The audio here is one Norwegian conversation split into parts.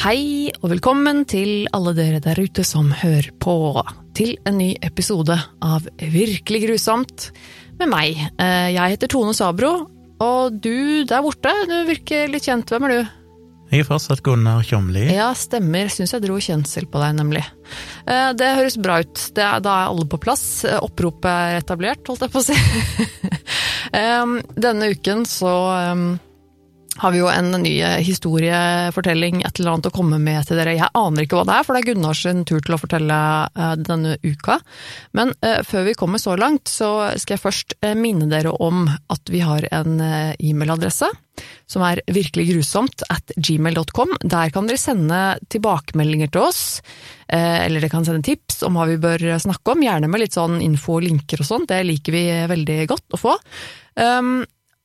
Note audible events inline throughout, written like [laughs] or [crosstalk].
Hei og velkommen til alle dere der ute som hører på til en ny episode av Virkelig grusomt med meg. Eh, Jeg heter Tone Sabro, og du der borte, du virker litt kjent. Hvem er du? Jeg er fortsatt Gunnar Tjomli. Ja, stemmer. Syns jeg dro kjensel på deg, nemlig. Eh, Det høres bra ut. Det er, da er alle på plass. Eh, Oppropet er etablert, holdt jeg på å si. [laughs] Denne uken så har vi jo en ny historiefortelling, et eller annet å komme med til dere. Jeg aner ikke hva det er, for det er Gunnars tur til å fortelle eh, denne uka. Men eh, før vi kommer så langt, så skal jeg først eh, minne dere om at vi har en e-mailadresse som er virkelig grusomt at gmail.com. Der kan dere sende tilbakemeldinger til oss, eller dere kan sende tips om hva vi bør snakke om, gjerne med litt sånn info og linker og sånt, det liker vi veldig godt å få.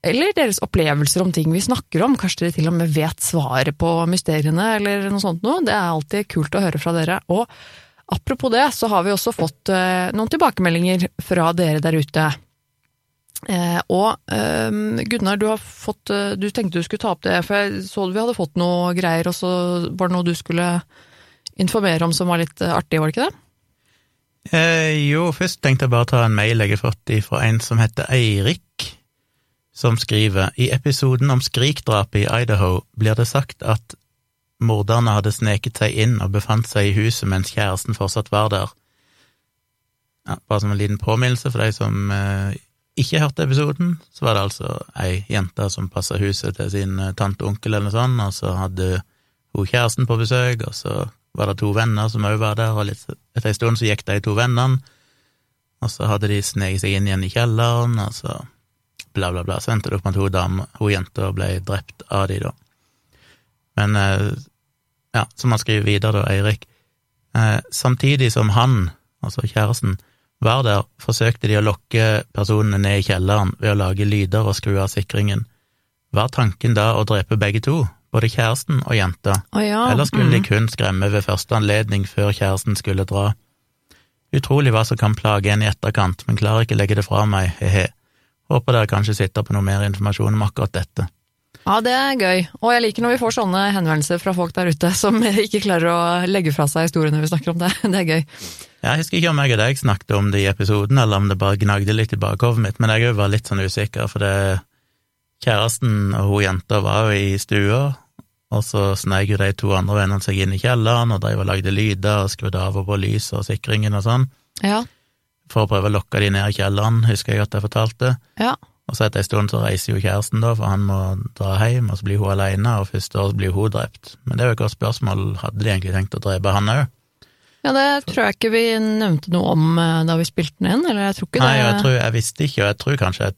Eller deres opplevelser om ting vi snakker om. Kanskje dere til og med vet svaret på mysteriene, eller noe sånt noe. Det er alltid kult å høre fra dere. Og apropos det, så har vi også fått eh, noen tilbakemeldinger fra dere der ute. Eh, og eh, Gunnar, du har fått eh, Du tenkte du skulle ta opp det, for jeg så vi hadde fått noe greier, og så var det noe du skulle informere om som var litt artig, var det ikke det? Eh, jo, først tenkte jeg bare ta en mail jeg har fått fra en som heter Eirik, som skriver i episoden om skrikdrapet i Idaho blir det sagt at morderne hadde sneket seg inn og befant seg i huset mens kjæresten fortsatt var der. Ja, bare som en liten påminnelse for de som eh, ikke hørte episoden, så var det altså ei jente som passa huset til sin eh, tante og onkel eller noe sånt, og så hadde hun kjæresten på besøk, og så var det to venner som òg var der, og litt, etter en stund så gikk de to vennene, og så hadde de sneket seg inn igjen i kjelleren, og så bla, bla, bla. Så endte det opp med at hun, dame, hun jenta ble drept av de, da. Men eh, ja, som han skriver videre, da, Eirik, eh, samtidig som han, altså kjæresten, var der, forsøkte de å lokke personene ned i kjelleren ved å lage lyder og skru av sikringen. Var tanken da å drepe begge to, både kjæresten og jenta, Å ja. eller skulle de mhm. kun skremme ved første anledning før kjæresten skulle dra? Utrolig hva som kan plage en i etterkant, men klarer ikke legge det fra meg, he-he. Håper dere kanskje sitter på noe mer informasjon om akkurat dette. Ja, det er gøy. Og jeg liker når vi får sånne henvendelser fra folk der ute som [laughs] ikke klarer å legge fra seg historiene vi snakker om. Det, det er gøy. Jeg husker ikke om jeg og deg snakket om det i episoden, eller om det bare gnagde litt i bakhovet mitt, men jeg òg var litt sånn usikker, for det kjæresten og hun jenta var jo i stua, og så sneik jo de to andre vennene seg inn i kjelleren og drev og lagde lyder og skrudde av og på lyset og sikringen og sånn, Ja, for å prøve å lokke de ned i kjelleren, husker jeg at jeg fortalte. ja. Og så etter en stund så reiser jo kjæresten, da, for han må dra hjem, og så blir hun alene, og først da blir hun drept. Men det er jo et godt spørsmål, hadde de egentlig tenkt å drepe han òg? Ja, det tror jeg ikke vi nevnte noe om eh, da vi spilte den inn, eller jeg tror ikke det Nei, jeg, tror, jeg visste ikke, og jeg tror kanskje jeg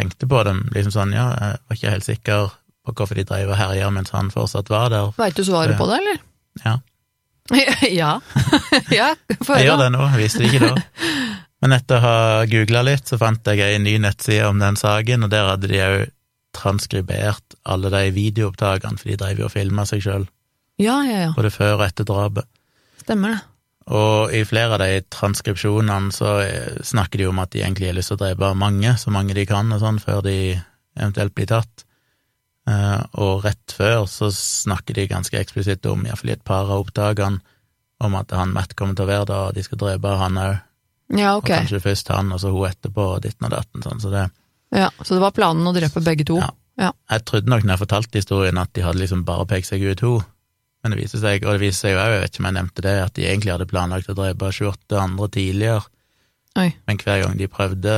tenkte på dem, liksom sånn, ja, jeg var ikke helt sikker på hvorfor de drev og herja mens han fortsatt var der. Veit du svaret på det, eller? Ja, [laughs] ja. [laughs] ja, jeg gjør det nå, jeg visste det ikke da. Men etter å ha googla litt, så fant jeg ei ny nettside om den saken, og der hadde de òg transkribert alle de videoopptakene, for de drev jo og filma seg sjøl, Ja, ja, ja. både før og etter drapet. Stemmer det. Og i flere av de transkripsjonene så eh, snakker de om at de egentlig har lyst til å drepe mange, så mange de kan, og sånn, før de eventuelt blir tatt. Eh, og rett før så snakker de ganske eksplisitt om, iallfall i et par av opptakene, om at han Matt kommer til å være der, og de skal drepe han òg. Ja, Og kanskje først han, og så hun etterpå, og ditten og datten, sånn. Så det Ja, så det var planen å drepe begge to? Ja. Ja. Jeg trodde nok når jeg fortalte historien, at de hadde liksom bare pekt seg ut to. Men det viser seg, og det viser seg jo òg, jeg vet ikke om jeg nevnte det, at de egentlig hadde planlagt å drepe 28 andre tidligere, Oi. men hver gang de prøvde,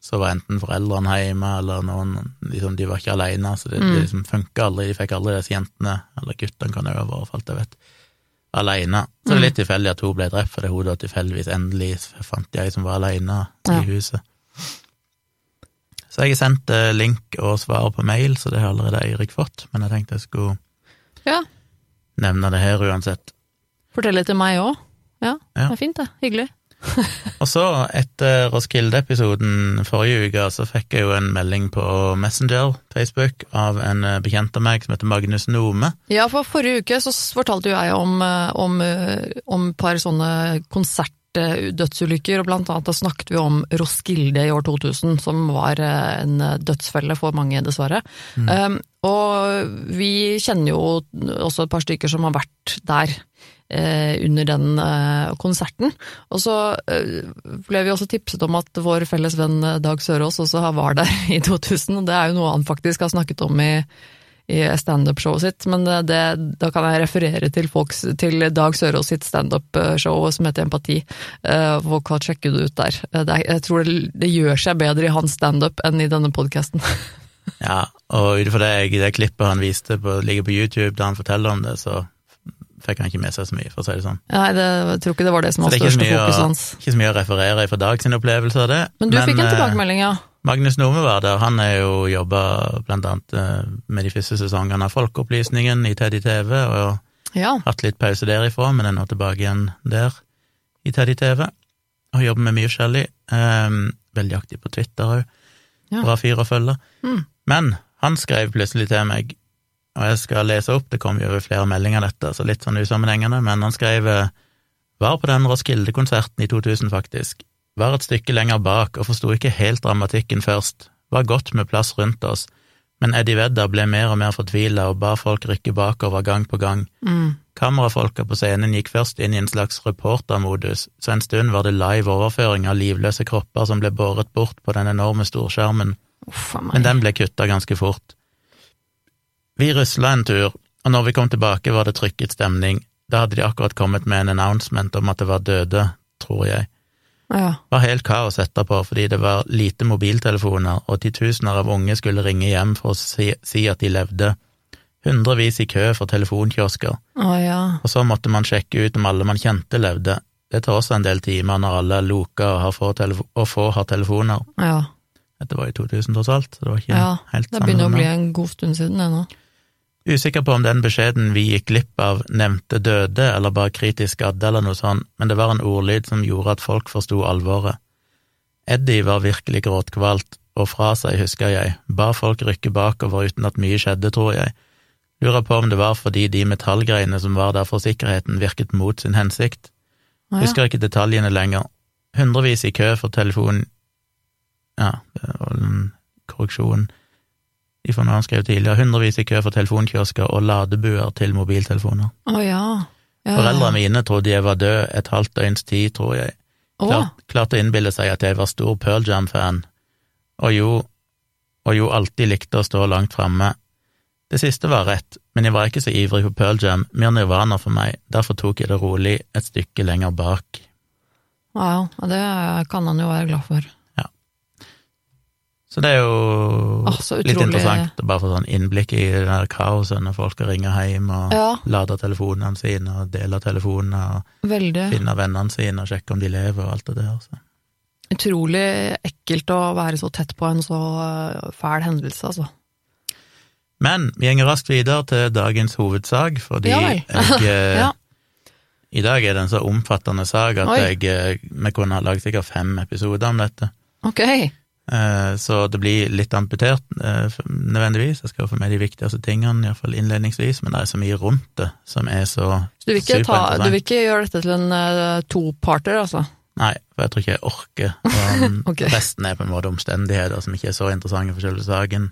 så var enten foreldrene hjemme, eller noen liksom, De var ikke alene, så det, Mm. det liksom funka aldri. De fikk aldri disse jentene, eller guttene kan jo ha vært, for alt jeg vet, alene. Så det er Mm. litt tilfeldig at hun ble drept, fordi hun da tilfeldigvis endelig fant jeg ei som var alene Ja. i huset. Så jeg har sendt eh, link og svar på mail, så det har allerede Eirik fått, men jeg tenkte jeg skulle Ja. nevne det her uansett. Fortell det til meg òg. Ja, Ja. det er fint, det. Hyggelig. [laughs] Og så, etter Roskilde-episoden forrige uke, så fikk jeg jo en melding på Messenger, Facebook, av en eh, bekjent av meg som heter Magnus Nome. Ja, for forrige uke så fortalte jo jeg om, eh, om, eh, om et par sånne konserter dødsulykker, og blant annet da snakket vi om Roskilde i år 2000, som var en dødsfelle for mange, dessverre. Mm. Um, og vi kjenner jo også et par stykker som har vært der. Eh, Under den eh, konserten. Og så eh, ble vi også tipset om at vår felles venn Dag Sørås også var der [laughs] i 2000, og det er jo noe han faktisk har snakket om i, i standup-showet sitt, men det, da kan jeg referere til, folks, til Dag Sørås sitt standup-show som heter Empati. Folk kan sjekke det ut der. Det jeg tror det, det gjør seg bedre i hans standup enn i denne podkasten. [laughs] Ja, og ut ifra det, det klippet han viste på, ligger på YouTube, da han forteller om det, så fikk han ikke med seg så mye, for å si det sånn. Nei, det, jeg tror ikke det var det som var største er hans. så største er fokuset hans. ikke så mye å referere fra Dag sin opplevelse av det. Men du fikk en eh, tilbakemelding, ja. Magnus Nome var der, han er jo jobba blant annet eh, med de første sesongene av Folkeopplysningen i Teddy TV, og Ja. hatt litt pause derifra, men er nå tilbake igjen der i Teddy TV, og jobber med mye forskjellig. Um, veldig aktiv på Twitter òg. Ja. Bra fyr å følge. Mm. Men han skrev plutselig til meg, og jeg skal lese opp, det kom jo over flere meldinger dette, så litt sånn usammenhengende, men han skrev var på den Roskilde-konserten i 2000, faktisk. Var et stykke lenger bak og forsto ikke helt dramatikken først. Var godt med plass rundt oss, men Eddie Vedder ble mer og mer fortvila og ba folk rykke bakover gang på gang. Mm. Kamerafolka på scenen gikk først inn i en slags reportermodus, så en stund var det live overføring av livløse kropper som ble båret bort på den enorme storskjermen, men den ble kutta ganske fort. Vi rusla en tur, og når vi kom tilbake var det trykket stemning. Da hadde de akkurat kommet med en announcement om at det var døde, tror jeg. Ja. Det var helt kaos etterpå fordi det var lite mobiltelefoner, og titusener av unge skulle ringe hjem for å si, si at de levde. Hundrevis i kø for telefonkiosker, Å ja. og så måtte man sjekke ut om alle man kjente levde. Det tar også en del timer når alle er loka og, har få, og få har telefoner. Ja. Dette var i 2000 tross alt, så det var ikke ja. helt Det begynner å bli en god stund siden, det nå. Usikker på om den beskjeden vi gikk glipp av nevnte døde eller bare kritisk skadde eller noe sånt, men det var en ordlyd som gjorde at folk forsto alvoret. Eddie var virkelig gråtkvalt, og fra seg, husker jeg, ba folk rykke bakover uten at mye skjedde, tror jeg. Lurer på om det var fordi de metallgreiene som var der for sikkerheten, virket mot sin hensikt. Ah, ja. Husker ikke detaljene lenger. Hundrevis i kø for telefon Ja, det var en korreksjon i for noe han skrev tidligere. Hundrevis i kø for telefonkiosker og ladebuer til mobiltelefoner. Å ja. ja. Foreldrene mine trodde jeg var død et halvt døgns tid, tror jeg. Klart, klarte å innbille seg at jeg var stor Pearl Jam-fan, og jo, og jo alltid likte å stå langt framme. Det siste var rett, men jeg var ikke så ivrig på Pearl Jam, mer Nirvana for meg, derfor tok jeg det rolig et stykke lenger bak. ja, det kan han jo være glad for. Så det er jo ah, litt interessant å bare få sånn innblikk i det der kaoset når folk ringer hjem og Ja, lader telefonene sine og deler telefoner og veldig. finner vennene sine og sjekker om de lever og alt det der. Så. Utrolig ekkelt å være så tett på en så øh, fæl hendelse, altså. Men vi går raskt videre til dagens hovedsak, fordi Ja jeg eh, [laughs] Ja. I dag er det en så omfattende sak at jeg, eh, vi kunne ha lagd sikkert fem episoder om dette. Ok. Eh, Så det blir litt amputert, eh, nødvendigvis. Jeg skal jo få med de viktigste tingene, iallfall innledningsvis, men det er så mye rundt det som er så Så du vil ikke, ta, du vil ikke gjøre dette til en uh, toparter, altså? Nei, for jeg tror ikke jeg orker. Og [laughs] Ok. Resten er på en måte omstendigheter som ikke er så interessante for selve saken.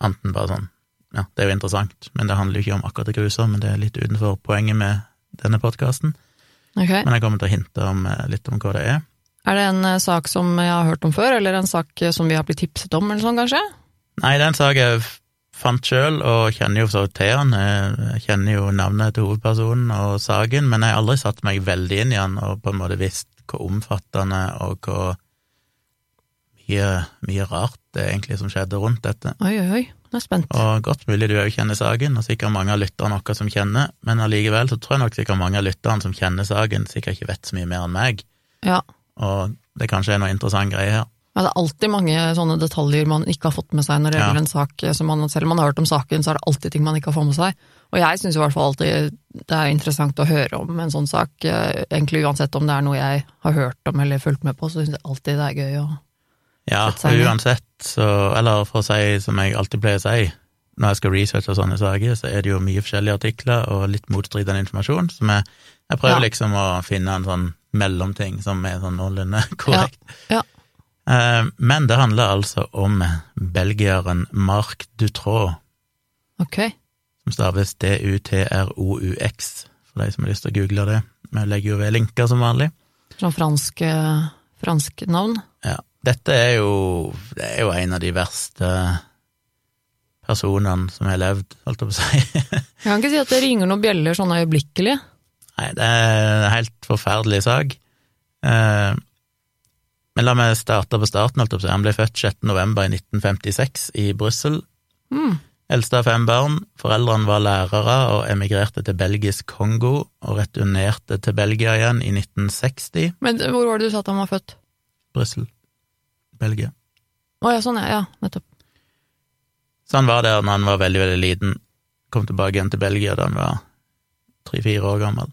Anten bare sånn Ja, det er jo interessant, men det handler jo ikke om akkurat det grusomme, men det er litt utenfor poenget med denne podkasten. Okay. Men jeg kommer til å hinte om, litt om hva det er. Er det en eh, sak som jeg har hørt om før, eller en sak eh, som vi har blitt tipset om, eller sånn kanskje? Nei, det er en sak jeg fant sjøl, og kjenner jo så til han. Jeg kjenner jo navnet til hovedpersonen og saken, men jeg har aldri satt meg veldig inn i han og på en måte visst hvor omfattende og hvor mye, mye rart det er egentlig som skjedde rundt dette. Oi, oi, oi. Nå er jeg spent. Og godt mulig du òg kjenner saken, og sikkert mange av lytterne våre som kjenner, men allikevel så tror jeg nok sikkert mange av lytterne som kjenner saken, sikkert ikke vet så mye mer enn meg, Ja. Og det kanskje er noe interessant greie her. Ja, det er alltid mange sånne detaljer man ikke har fått med seg når det Ja. gjelder en sak. Som man, selv om man har hørt om saken, så er det alltid ting man ikke har fått med seg. Og jeg syns i hvert fall alltid det er interessant å høre om en sånn sak, eh, egentlig uansett om det er noe jeg har hørt om eller fulgt med på, så syns jeg alltid det er gøy å Ja, ned. uansett, så Eller for å si som jeg alltid pleier å si, når jeg skal researche sånne saker, så er det jo mye forskjellige artikler og litt motstridende informasjon som jeg Jeg prøver Ja. liksom å finne en sånn mellomting som er sånn noenlunde [laughs] korrekt. Ja. Ja. Men det handler altså om belgieren Marc Dutroux, Ok. som staves D-U-T-R-O-U-X, for de som har lyst til å google det. Vi legger jo ved linker som vanlig. Sånn fransk, eh, fransk navn. Ja. Dette er jo, det er jo en av de verste personene som har levd, holdt jeg på å si. [laughs] Jeg kan ikke si at det ringer noen bjeller sånn øyeblikkelig. Nei, det er en helt forferdelig sak. Eh, Men la meg starte på starten. Han ble født 6. november i 1956 i Brussel. Mm. Eldste av fem barn. Foreldrene var lærere og emigrerte til belgisk Kongo, og returnerte til Belgia igjen i 1960. Men hvor var det du sa at han var født? Brussel. Belgia. Å ja, sånn ja, ja, nettopp. Så han var der når han var veldig, veldig liten. Kom tilbake igjen til Belgia da han var tre-fire år gammel.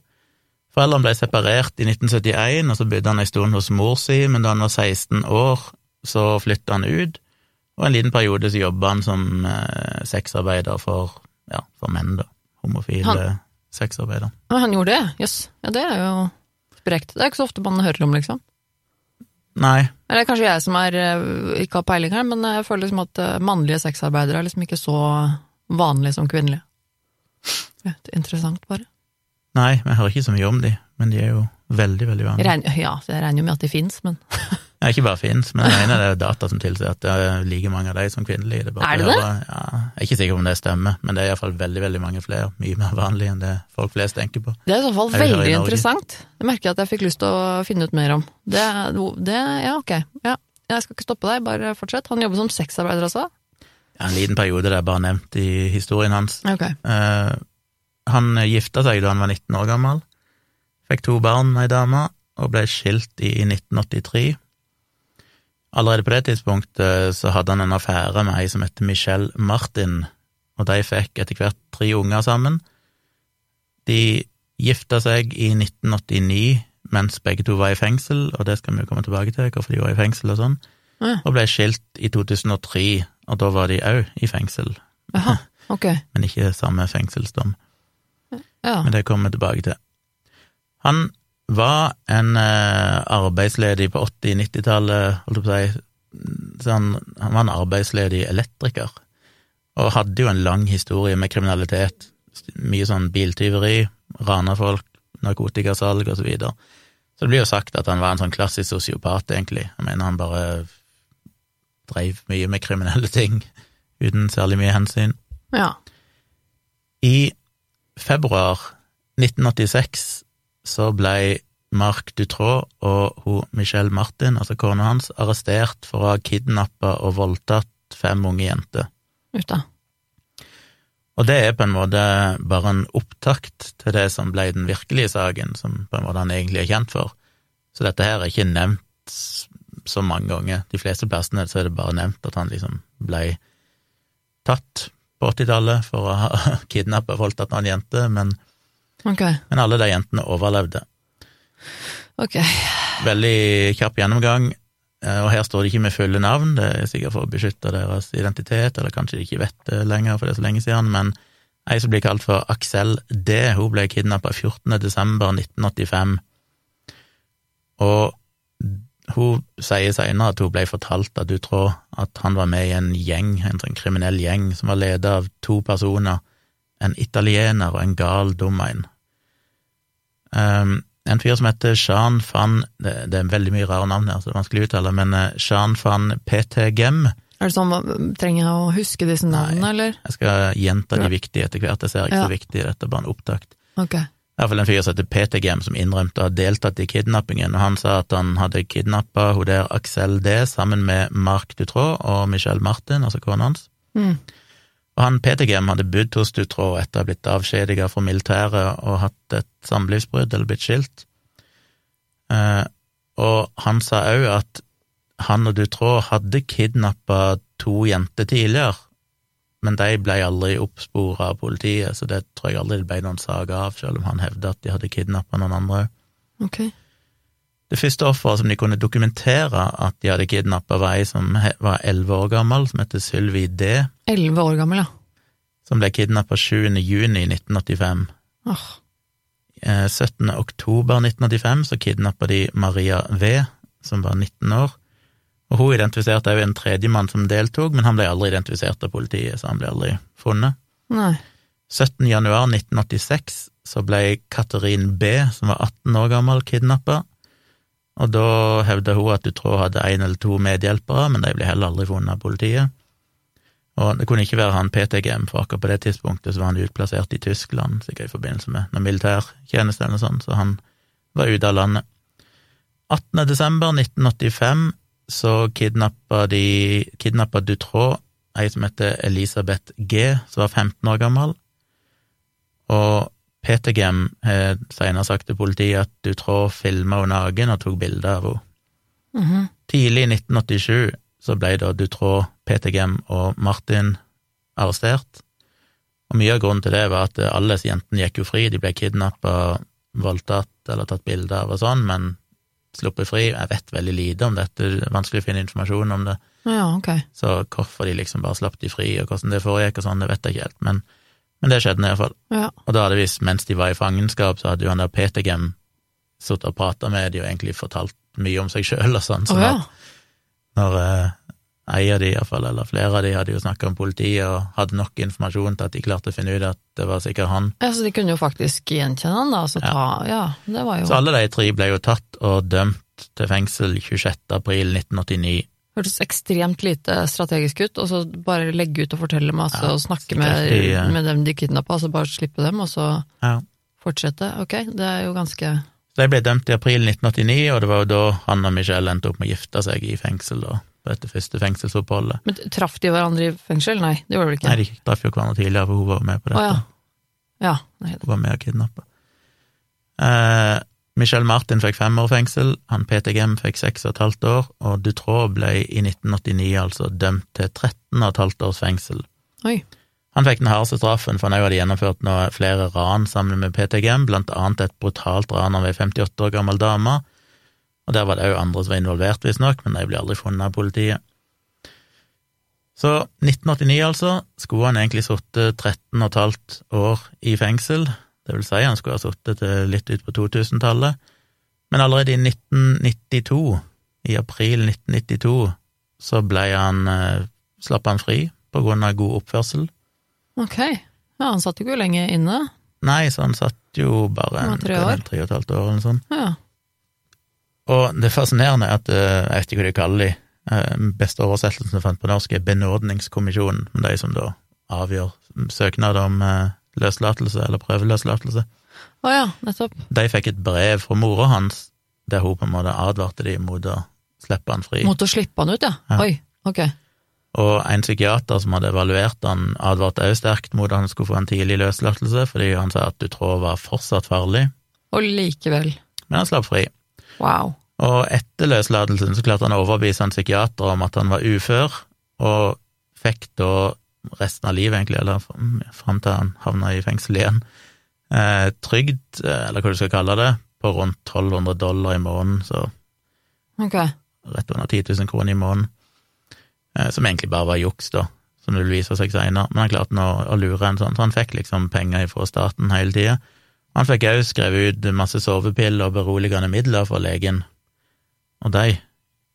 Foreldrene ble separert i 1971, og så bodde han en stund hos mor si, men da han var 16 år, så flytta han ut, og en liten periode så jobba han som eh, sexarbeider for, ja, for menn, da. Homofile Han- sexarbeidere. Han gjorde det, jøss. Ja, det er jo sprekt. Det er ikke så ofte man hører om, liksom. Nei, Eller er kanskje jeg som er, eh, ikke har peiling her, men jeg føler liksom at eh, mannlige sexarbeidere er liksom ikke så vanlige som kvinnelige. Interessant, bare. Nei, vi hører ikke så mye om de, men de er jo veldig, veldig vanlige. Regn, ja, jeg regner jo med at de fins, men [laughs] Ja, ikke bare fins, men jeg mener det er data som tilsier at det er like mange av de som kvinnelige. Det er, det det? Ja, jeg er ikke sikker på om det stemmer, men det er iallfall veldig, veldig mange flere. Mye mer vanlig enn det folk flest tenker på. det er i så fall veldig i interessant. Det merker jeg at jeg fikk lyst til å finne ut mer om. Det, det ja, ok. Ja. Jeg skal ikke stoppe deg, bare fortsett. Han jobber som sexarbeider også? Ja, en liten periode det er bare nevnt i historien hans. Okay. Eh, han gifta seg da han var 19 år gammel, fikk to barn med ei dame, og ble skilt i 1983. Allerede på det tidspunktet så hadde han en affære med ei som heter Michelle Martin, og de fikk etter hvert tre unger sammen. De gifta seg i 1989 mens begge to var i fengsel, og det skal vi jo komme tilbake til, hvorfor de var i fengsel og sånn, Ja. og ble skilt i 2003, og da var de òg i fengsel, Aha, ok. [laughs] men ikke samme fengselsdom. Ja. Men det kommer vi tilbake til. Han var en eh, arbeidsledig på 80-90-tallet, holdt jeg på å si, så han, han var en arbeidsledig elektriker, og hadde jo en lang historie med kriminalitet, mye sånn biltyveri, rana folk, narkotikasalg og så videre. Så det blir jo sagt at han var en sånn klassisk sosiopat, egentlig. Jeg mener han bare dreiv mye med kriminelle ting, uten særlig mye hensyn. ja. I februar 1986 så ble Marc Dutraud og hun Michelle Martin, altså kona hans, arrestert for å ha kidnappa og voldtatt fem unge jenter. Uta. Og det er på en måte bare en opptakt til det som ble den virkelige saken, som på en måte han egentlig er kjent for. Så dette her er ikke nevnt så mange ganger. De fleste plassene så er det bare nevnt at han liksom ble tatt på 80-tallet for å ha [laughs] kidnappa og voldtatt noen jenter, men, okay. men alle de jentene overlevde. Ok. Veldig kjapp gjennomgang, eh, og her står det ikke med fulle navn, det er sikkert for å beskytte deres identitet, eller kanskje de ikke vet det lenger, for det er så lenge siden, men ei som blir kalt for Axel D, hun ble kidnappa 14. desember 1985, og hun sier senere at hun ble fortalt at du tror at han var med i en gjeng, en sånn kriminell gjeng, som var ledet av to personer, en italiener og en gal dum en. Um, en fyr som heter Jean van det, det er veldig mye rare navn her, så det er vanskelig å uttale, men eh, Jean van PTGem Er det sånn, trenger jeg å huske disse navnene, eller? Jeg skal gjenta de viktige etter hvert, jeg ser ikke Ja. så viktig, dette er bare en opptakt. Ok. Er iallfall en fyr som heter PTGem, som innrømte å ha deltatt i kidnappingen, og han sa at han hadde kidnappa hun der Axel D sammen med Mark Dutroux og Michelle Martin, altså kona hans. Mm. Og han PTGM hadde bodd hos Dutroux etter å ha blitt avskjediget fra militæret og hatt et samlivsbrudd eller blitt skilt. Eh, og han sa òg at han og Dutroux hadde kidnappa to jenter tidligere, men de ble aldri oppspora av politiet, så det tror jeg aldri det ble noen sak av, selv om han hevda at de hadde kidnappa noen andre. Okay. Det første offeret som de kunne dokumentere at de hadde kidnappa, var ei som var elleve år gammel, som heter Sylvi D, Elleve år gammel, ja. som ble kidnappa 7. juni 1985 Åh. eh, 17. oktober 1985 så kidnappa de Maria V, som var 19 år. Og hun identifiserte òg en tredjemann som deltok, men han ble aldri identifisert av politiet, så han ble aldri funnet. Nei. 17. januar 1986 så ble Katarin B, som var 18 år gammel, kidnappa. Og da hevda hun at Dutroux hadde én eller to medhjelpere, men de ble heller aldri funnet av politiet. Og det kunne ikke være han PTGM, for akkurat på det tidspunktet så var han utplassert i Tyskland, sikkert i forbindelse med noe militærtjeneste eller noe sånt, så han var ute av landet. 18. desember 1985 så kidnappa de kidnappa Dutroux ei som heter Elisabeth G, som var 15 år gammel, og Peter Gem har senere sagt til politiet at Dutroux filma henne naken og tok bilde av henne. Mhm. Tidlig i 1987 så ble da Dutraux, Peter Gem og Martin arrestert, og mye av grunnen til det var at alle jentene gikk jo fri, de ble kidnappa, voldtatt eller tatt bilde av og sånn, men sluppet fri. Jeg vet veldig lite om dette, det er vanskelig å finne informasjon om det, Ja, ok. så hvorfor de liksom bare slapp de fri, og hvordan det foregikk og sånn, det vet jeg ikke helt, men, men det skjedde i hvert fall. Ja. Og da hadde visst, mens de var i fangenskap, så hadde jo han der PTGM sittet og prata med de og egentlig fortalt mye om seg sjøl og sånn, Å oh, ja. at når eh, ei av de iallfall, eller flere av de, hadde jo snakka om politiet og hadde nok informasjon til at de klarte å finne ut at det var sikkert han. ja. Så de kunne jo faktisk gjenkjenne han, da. Så Ja. ta Ja, det var jo Så alle de tre ble jo tatt og dømt til fengsel 26. april 1989. Hørtes ekstremt lite strategisk ut, og så bare legge ut og fortelle masse Ja, og snakke med, de, eh, med dem de kidnappa, og så bare slippe dem, og så Ja. fortsette. Ok, det er jo ganske de ble dømt i april 1989, og det var jo da han og Michelle endte opp med å gifte seg i fengsel, da, på dette første fengselsoppholdet. Men traff de hverandre i fengsel? Nei, det gjorde de ikke. Nei, de traff jo hverandre tidligere, for hun var med på dette. ja. Ja, nei, Hun var med og kidnappa. Eh, Michel Martin fikk fem år fengsel, han PTGM fikk seks og et halvt år, og Dutroux ble i 1989 altså dømt til 13 og et halvt års fengsel. Oi. Han fikk den hardeste straffen, for han hadde gjennomført noe, flere ran sammen med PTGM, blant annet et brutalt ran av ei 58 år gammel dame, og der var det òg andre som var involvert, visstnok, men de ble aldri funnet av politiet. Så 1989, altså, skulle han egentlig sittet 13 og år i fengsel, det vil si han skulle ha sittet til litt ut på 2000-tallet, men allerede i 1992, i april 1992, så ble han, eh, slapp han fri på grunn av god oppførsel. Ok. Ja, han satt jo ikke lenge inne. Nei, så han satt jo bare en, tre år. tre og et halvt år eller noe sånt. Ja. Og det fascinerende er at, eh, jeg vet ikke hva de kaller de, eh, beste oversettelsen jeg fant på norsk er benådningskommisjonen, de som da avgjør søknad om eh, løslatelse eller prøveløslatelse. Å ja, nettopp. De fikk et brev fra mora hans der hun på en måte advarte de mot å slippe han fri. Mot å slippe han ut, ja. Ja. Oi, ok. Og en psykiater som hadde evaluert han, advarte også sterkt mot at han skulle få en tidlig løslatelse, fordi han sa at du Dutroux var fortsatt farlig, Og likevel. men han slapp fri. Wow. Og etter løslatelsen så klarte han å overbevise en psykiater om at han var ufør, og fikk da resten av livet, egentlig, eller fram til han havna i fengsel igjen, eh, trygd, eh, eller hva du skal kalle det, på rundt 1200 dollar i måneden, så Ok. rett under 10 000 kroner i måneden, eh, som egentlig bare var juks, da, som det vil vise seg seinere, men han klarte nå å lure en sånn, så han fikk liksom penger fra staten hele tida. Han fikk òg skrevet ut masse sovepiller og beroligende midler fra legen, og de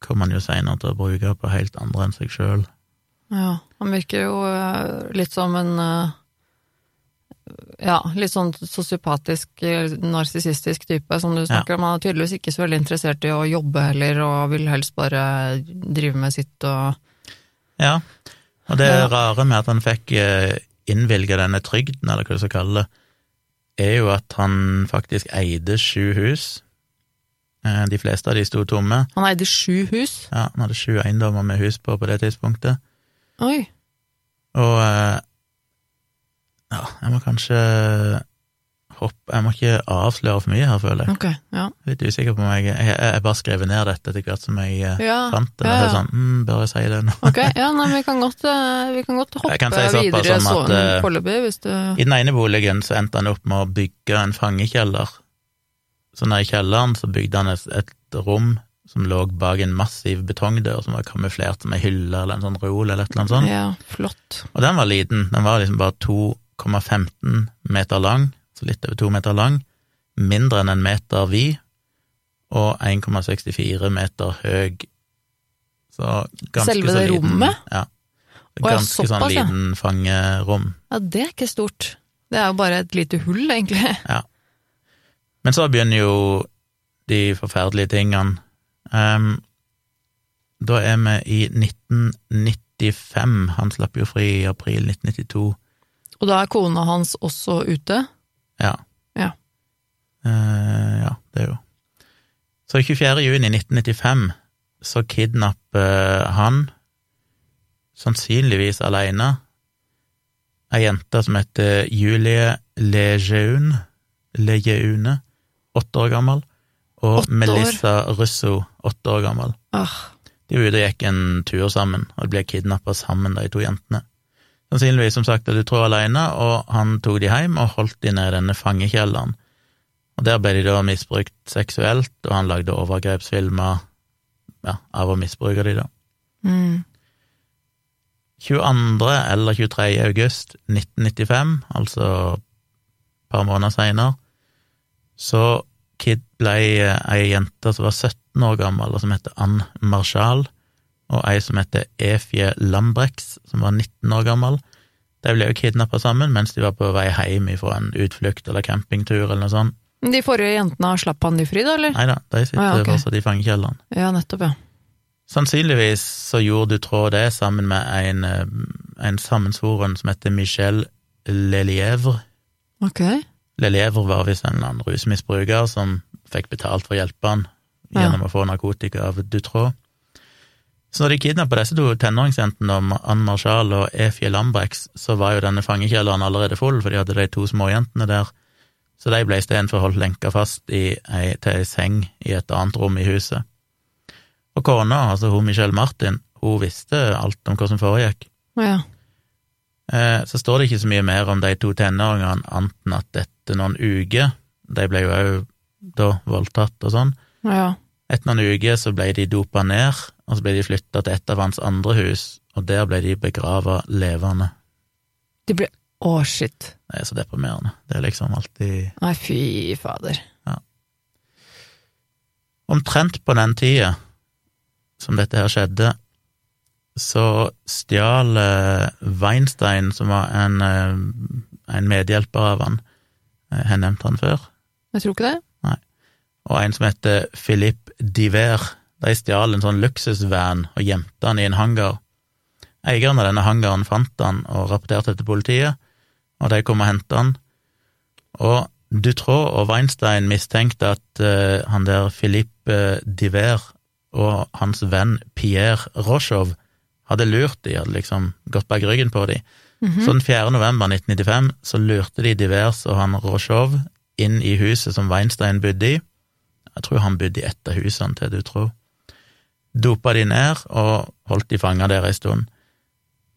kom han jo seinere til å bruke på helt andre enn seg sjøl. Ja. Han virker jo eh, litt som en eh, Ja, litt sånn sosiopatisk, eh, narsissistisk type som du snakker om. Han er tydeligvis ikke så veldig interessert i å jobbe heller, og vil helst bare drive med sitt og Ja, og det Ja. rare med at han fikk innvilga denne trygden, eller hva du skal kalle det, er jo at han faktisk eide sju hus. Eh, De fleste av de sto tomme. Han eide sju hus. Ja, han hadde sju eiendommer med hus på på det tidspunktet. Oi. Og eh, ja, jeg må kanskje hoppe Jeg må ikke avsløre for mye her, føler jeg. Ok, ja. Litt usikker på om jeg Jeg, bare skrev ned dette etter hvert som jeg eh, Ja, fant det. ja, ja. sånn, mm, Bør jeg si det nå? Ok, ja, nei, vi kan godt, eh, vi kan godt [laughs] hoppe kan si videre sånn eh, foreløpig, hvis du I den ene boligen så endte han opp med å bygge en fangekjeller. Så nede i kjelleren så bygde han et, et rom som lå bak en massiv betongdør som var kamuflert som ei hylle eller en sånn reol eller et eller annet sånt. Ja, flott. Og den var liten. Den var liksom bare 2,15 meter lang, så litt over to meter lang, mindre enn en meter vid og 1,64 meter høy. Så ganske Selve så det liten, rommet? Ja. Å, ja, Ganske sånn liten fangerom. Ja, det er ikke stort. Det er jo bare et lite hull, egentlig. [laughs] Men så begynner jo de forferdelige tingene. Um, da er vi i 1995. Han slapp jo fri i april 1992. Og da er kona hans også ute. Ja. Ja. Uh, ja, det er jo Så 24. juni 1995 så kidnapper han, sannsynligvis alene, ei jente som heter Julie Lejeune, Lejeune, åtte år gammel, og år? Melissa Russo, åtte år gammel. Ah, De var ute og gikk en tur sammen, og de ble kidnappa sammen, de to jentene. Sannsynligvis, som sagt, er du tror alene, og han tok de hjem og holdt de nede i denne fangekjelleren. Og der ble de da misbrukt seksuelt, og han lagde overgrepsfilmer ja, av å misbruke de, da. mm. 22. eller 23. august 1995, altså et par måneder seinere, så Kid ble ei jente som var 17 år gammel, og som heter Ann Marshall, og ei som heter Efje Lambrex, som var 19 år gammel. De ble jo kidnappa sammen mens de var på vei hjem fra en utflukt eller campingtur eller noe sånt. De forrige jentene, slapp han de fri, da, eller? Nei da, de sitter Ah, ja, okay. fortsatt i fangekjelleren. Ja, nettopp, ja. Sannsynligvis så gjorde Dutroux det sammen med en, eh, en sammensvoren som heter Michel Lelievre. Ok. Lelievre var visst en eller annen rusmisbruker som fikk betalt for å hjelpe han gjennom å få narkotika av Dutroux. Så når de kidnappa disse to tenåringsjentene, Ann Marshall og Efie Lambrex, så var jo denne fangekjelleren allerede full, for de hadde de to småjentene der. Så de ble istedenfor holdt lenka fast i ei, til ei seng i et annet rom i huset. Og kona, altså hun Michelle Martin, hun visste alt om hva som foregikk. Ja. Eh, Så står det ikke så mye mer om de to tenåringene, annet enn at etter noen uker De ble jo òg da voldtatt og sånn. ja. Etter noen uker så ble de dopa ned, og så ble de flytta til et av hans andre hus, og der ble de begrava levende. De ble Å, shit. Det er så deprimerende. Det er liksom alltid Nei, fy fader. Omtrent på den tida som dette her skjedde, så stjal eh, Weinstein, som var en, eh, en medhjelper av han, eh, jeg nevnt han før, Jeg tror ikke det. Nei. og en som heter Philippe Diver. De stjal en sånn luksusvan og gjemte han i en hangar. Eieren av denne hangaren fant han og rapporterte til politiet, og de kom og hentet han. Og Dutroux og Weinstein mistenkte at uh, han der Philippe Diver og hans venn Pierre Rochov hadde lurt de, hadde liksom gått bak ryggen på de. Mhm. Så den 4. november 1995 så lurte de Divers og han Rochov inn i huset som Weinstein bodde i. Jeg tror han bodde i ett av husene til Dutroux. Dopa de ned og holdt de fanga der ei stund.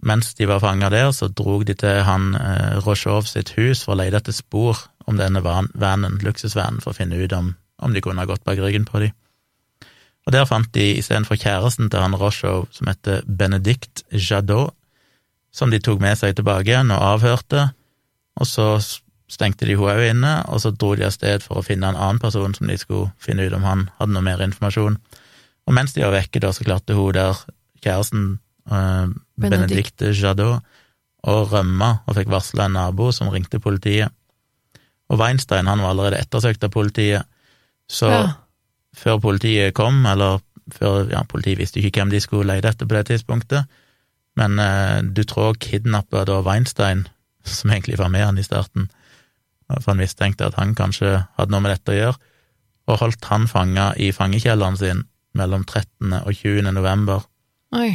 Mens de var fanga der, så drog de til han eh, Rochov sitt hus for å lete etter spor om denne van, vanen, luksusvanen, for å finne ut om, om de kunne ha gått bak ryggen på de. Og der fant de istedenfor kjæresten til han Rochov, som heter Benedict Jadot, som de tok med seg tilbake igjen og avhørte, og så stengte de henne òg inne, og så dro de av sted for å finne en annen person som de skulle finne ut om han hadde noe mer informasjon. Og mens de var vekke, da, så klarte hun der, kjæresten, eh, Benedict. Benedicte Jadot, å rømme og fikk varsla en nabo som ringte politiet. Og Weinstein han var allerede ettersøkt av politiet, så Ja. før politiet kom, eller før ja, politiet visste ikke hvem de skulle lete etter på det tidspunktet, men eh, Dutroux kidnappa da Weinstein, [laughs] som egentlig var med han i starten, for han mistenkte at han kanskje hadde noe med dette å gjøre, og holdt han fanga i fangekjelleren sin mellom 13. og 20. november. Oi.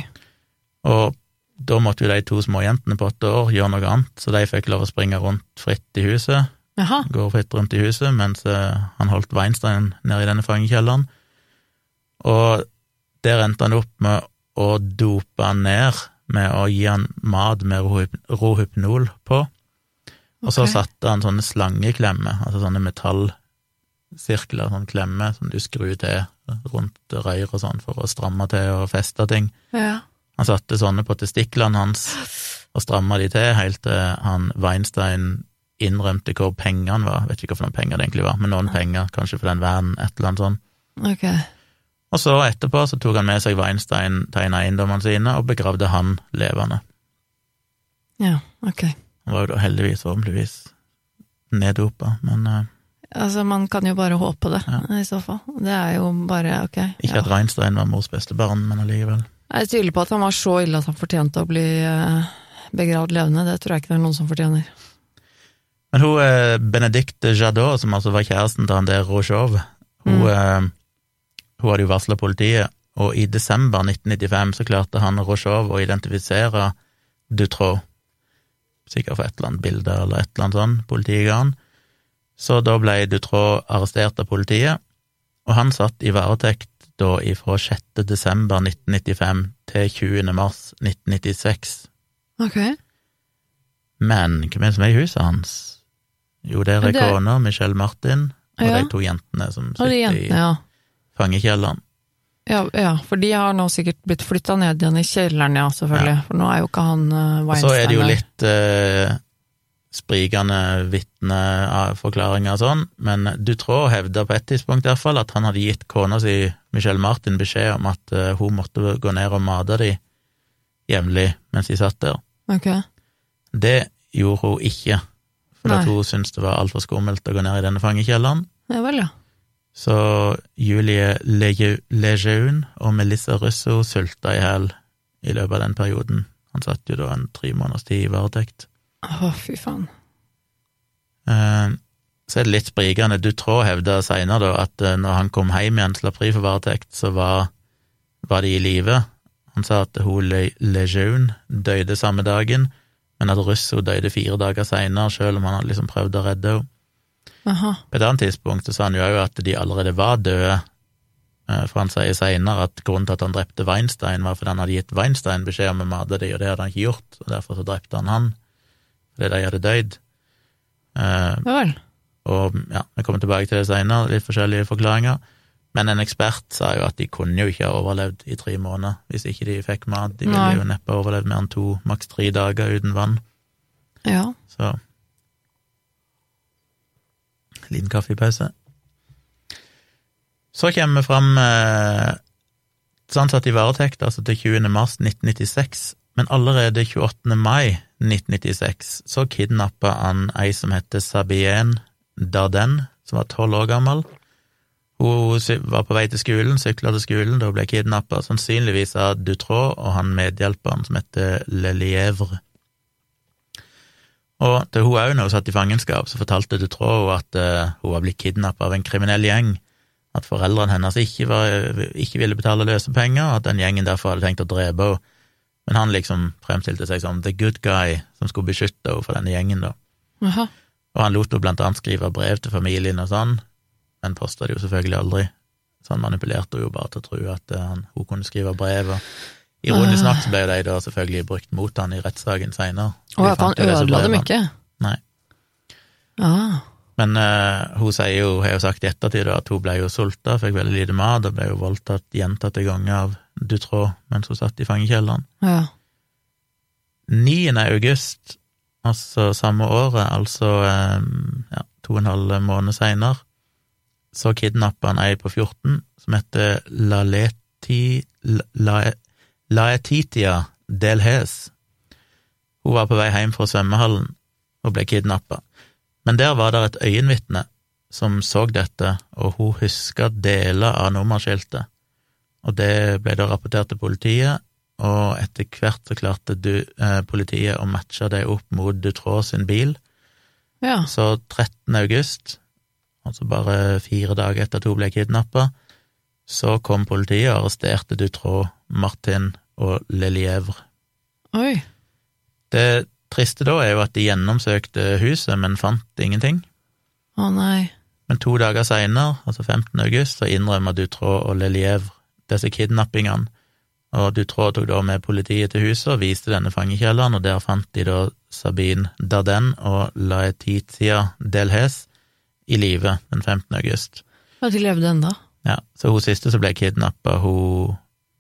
Og da måtte jo de to småjentene på åtte år gjøre noe annet, så de fikk lov å springe rundt fritt i huset, Jaha. gå fritt rundt i huset, mens eh, han holdt Weinstein nede i denne fangekjelleren. Og der endte han opp med å dope han ned med å gi han mat med rohypnol på. Og så okay. satte han sånne slangeklemmer, altså sånne metallsirkler, sånn klemme som du skrur til rundt røyr og sånn for å stramme til og feste ting. Ja. Han satte sånne på testiklene hans og stramma de til helt til han Weinstein innrømte hvor pengene var. Vet ikke hvilke penger det egentlig var, men noen penger, kanskje for den verden, et eller annet sånt. Ok. Og så etterpå så tok han med seg Weinstein til en av eiendommene sine og begravde han levende. Ja, ok. Han var jo da heldigvis, forhåpentligvis, neddopa, men eh, Altså, man kan jo bare håpe det, Ja. i så fall. Det er jo bare ok. ikke ja. at Reinstein var mors beste barn, men allikevel. Jeg tviler på at han var så ille at han fortjente å bli eh, begravd levende. Det tror jeg ikke det er noen som fortjener. Men hun eh, Benedicte Jadot, som altså var kjæresten til han der Rojov, hun, Mm. eh, hun hadde jo varsla politiet, og i desember 1995 så klarte han Rojov å identifisere Dutroux. Sikkert for et eller annet bilde eller et eller annet sånn politiet ga han. Så da ble Dutrå arrestert av politiet, og han satt i varetekt da ifra 6. desember 1995 til 20. mars 1996. Ok. Men hvem er det som er i huset hans? Jo, det er kona, Michelle Martin, og Ja. de to jentene som sitter jentene, ja. i fangekjelleren. ja. Ja, for de har nå sikkert blitt flytta ned igjen i kjelleren, ja, selvfølgelig. For nå er jo ikke han uh, Og der. så er det jo litt eh, sprikende vitneforklaringer og sånn, men Dutroux hevda på et tidspunkt i hvert fall at han hadde gitt kona si, Michelle Martin, beskjed om at eh, hun måtte gå ned og mate de jevnlig mens de satt der. Ok. Det gjorde hun ikke, for at hun syntes det var altfor skummelt å gå ned i denne fangekjelleren. Ja vel, ja. Så Julie Lejeune og Melissa Russo sulta i hjel i løpet av den perioden. Han satt jo da en tre måneders tid i varetekt. Å, fy faen. Uh, Så er det litt sprikende. Dutroux hevda seinere at uh, når han kom hjem igjen, slapp fri for varetekt, så var, var de i live. Han sa at hun Le- Lejeune døde samme dagen, men at Russo døde fire dager seinere, selv om han hadde liksom prøvd å redde henne. På et annet tidspunkt så sa han jo òg at de allerede var døde, eh, for han sier seinere at grunnen til at han drepte Weinstein, var fordi han hadde gitt Weinstein beskjed om å mate dem, og det hadde han ikke gjort, og derfor så drepte han han, fordi de hadde dødd. Eh, og ja, vi kommer tilbake til det seinere, litt forskjellige forklaringer. Men en ekspert sa jo at de kunne jo ikke ha overlevd i tre måneder hvis ikke de fikk mat. De ville Nei. jo neppe ha overlevd mer enn to, maks tre dager uten vann. Ja. Så Liten kaffepause. Så kommer vi fram eh, sånn satt i varetekt altså til 20. mars 1996, men allerede 28. mai 1996 så kidnappa han ei som heter Sabien Darden, som var tolv år gammel. Hun var på vei til skolen, sykla til skolen, da hun ble kidnappa, sannsynligvis av Dutraud og han medhjelperen som heter Lelievre. Og til hun òg, når hun satt i fangenskap, så fortalte Dutraud at eh, hun var blitt kidnappa av en kriminell gjeng, at foreldrene hennes ikke, var, ikke ville betale løsepenger, og at den gjengen derfor hadde tenkt å drepe henne. Men han liksom fremstilte seg som the good guy som skulle beskytte henne for denne gjengen, da. Aha. Og han lot henne blant annet skrive brev til familien og sånn, men posta det jo selvfølgelig aldri. Så han manipulerte henne jo bare til å tro at eh, han, hun kunne skrive brev, og ironisk nok så ble de da selvfølgelig brukt mot han i rettssaken seinere. Og at han ødela dem ikke? Nei. Ah. Men uh, hun jo, har jo sagt i ettertid at hun ble jo sulta, fikk veldig lite mat, og ble jo voldtatt gjentatte ganger av Dutroux mens hun satt i fangekjelleren. Ja. 9. august, altså samme året, altså ja, to og en halv måned seinere, så kidnappa han ei på 14 som heter Laleti, La, Laetitia Delhes. Hun var på vei hjem fra svømmehallen og ble kidnappa. Men der var det et øyenvitne som så dette, og hun huska deler av nummerskiltet. Og det ble da rapportert til politiet, og etter hvert så klarte du, eh, politiet å matche det opp mot Dutroux sin bil. ja. Så 13. august, altså bare fire dager etter at hun ble kidnappa, så kom politiet og arresterte Dutroux, Martin og Lelièvre. Oi. Det triste da er jo at de gjennomsøkte huset, men fant ingenting. Å nei. Men to dager seinere, altså 15. august, så innrømmer Dutroux og Lelièvre disse kidnappingene, og Dutroux tok da med politiet til huset og viste denne fangekjelleren, og der fant de da Sabine Darden og Laetitia Delhes i live den 15. august. Ja, de levde ennå? Ja, så hun siste som ble kidnappa, hun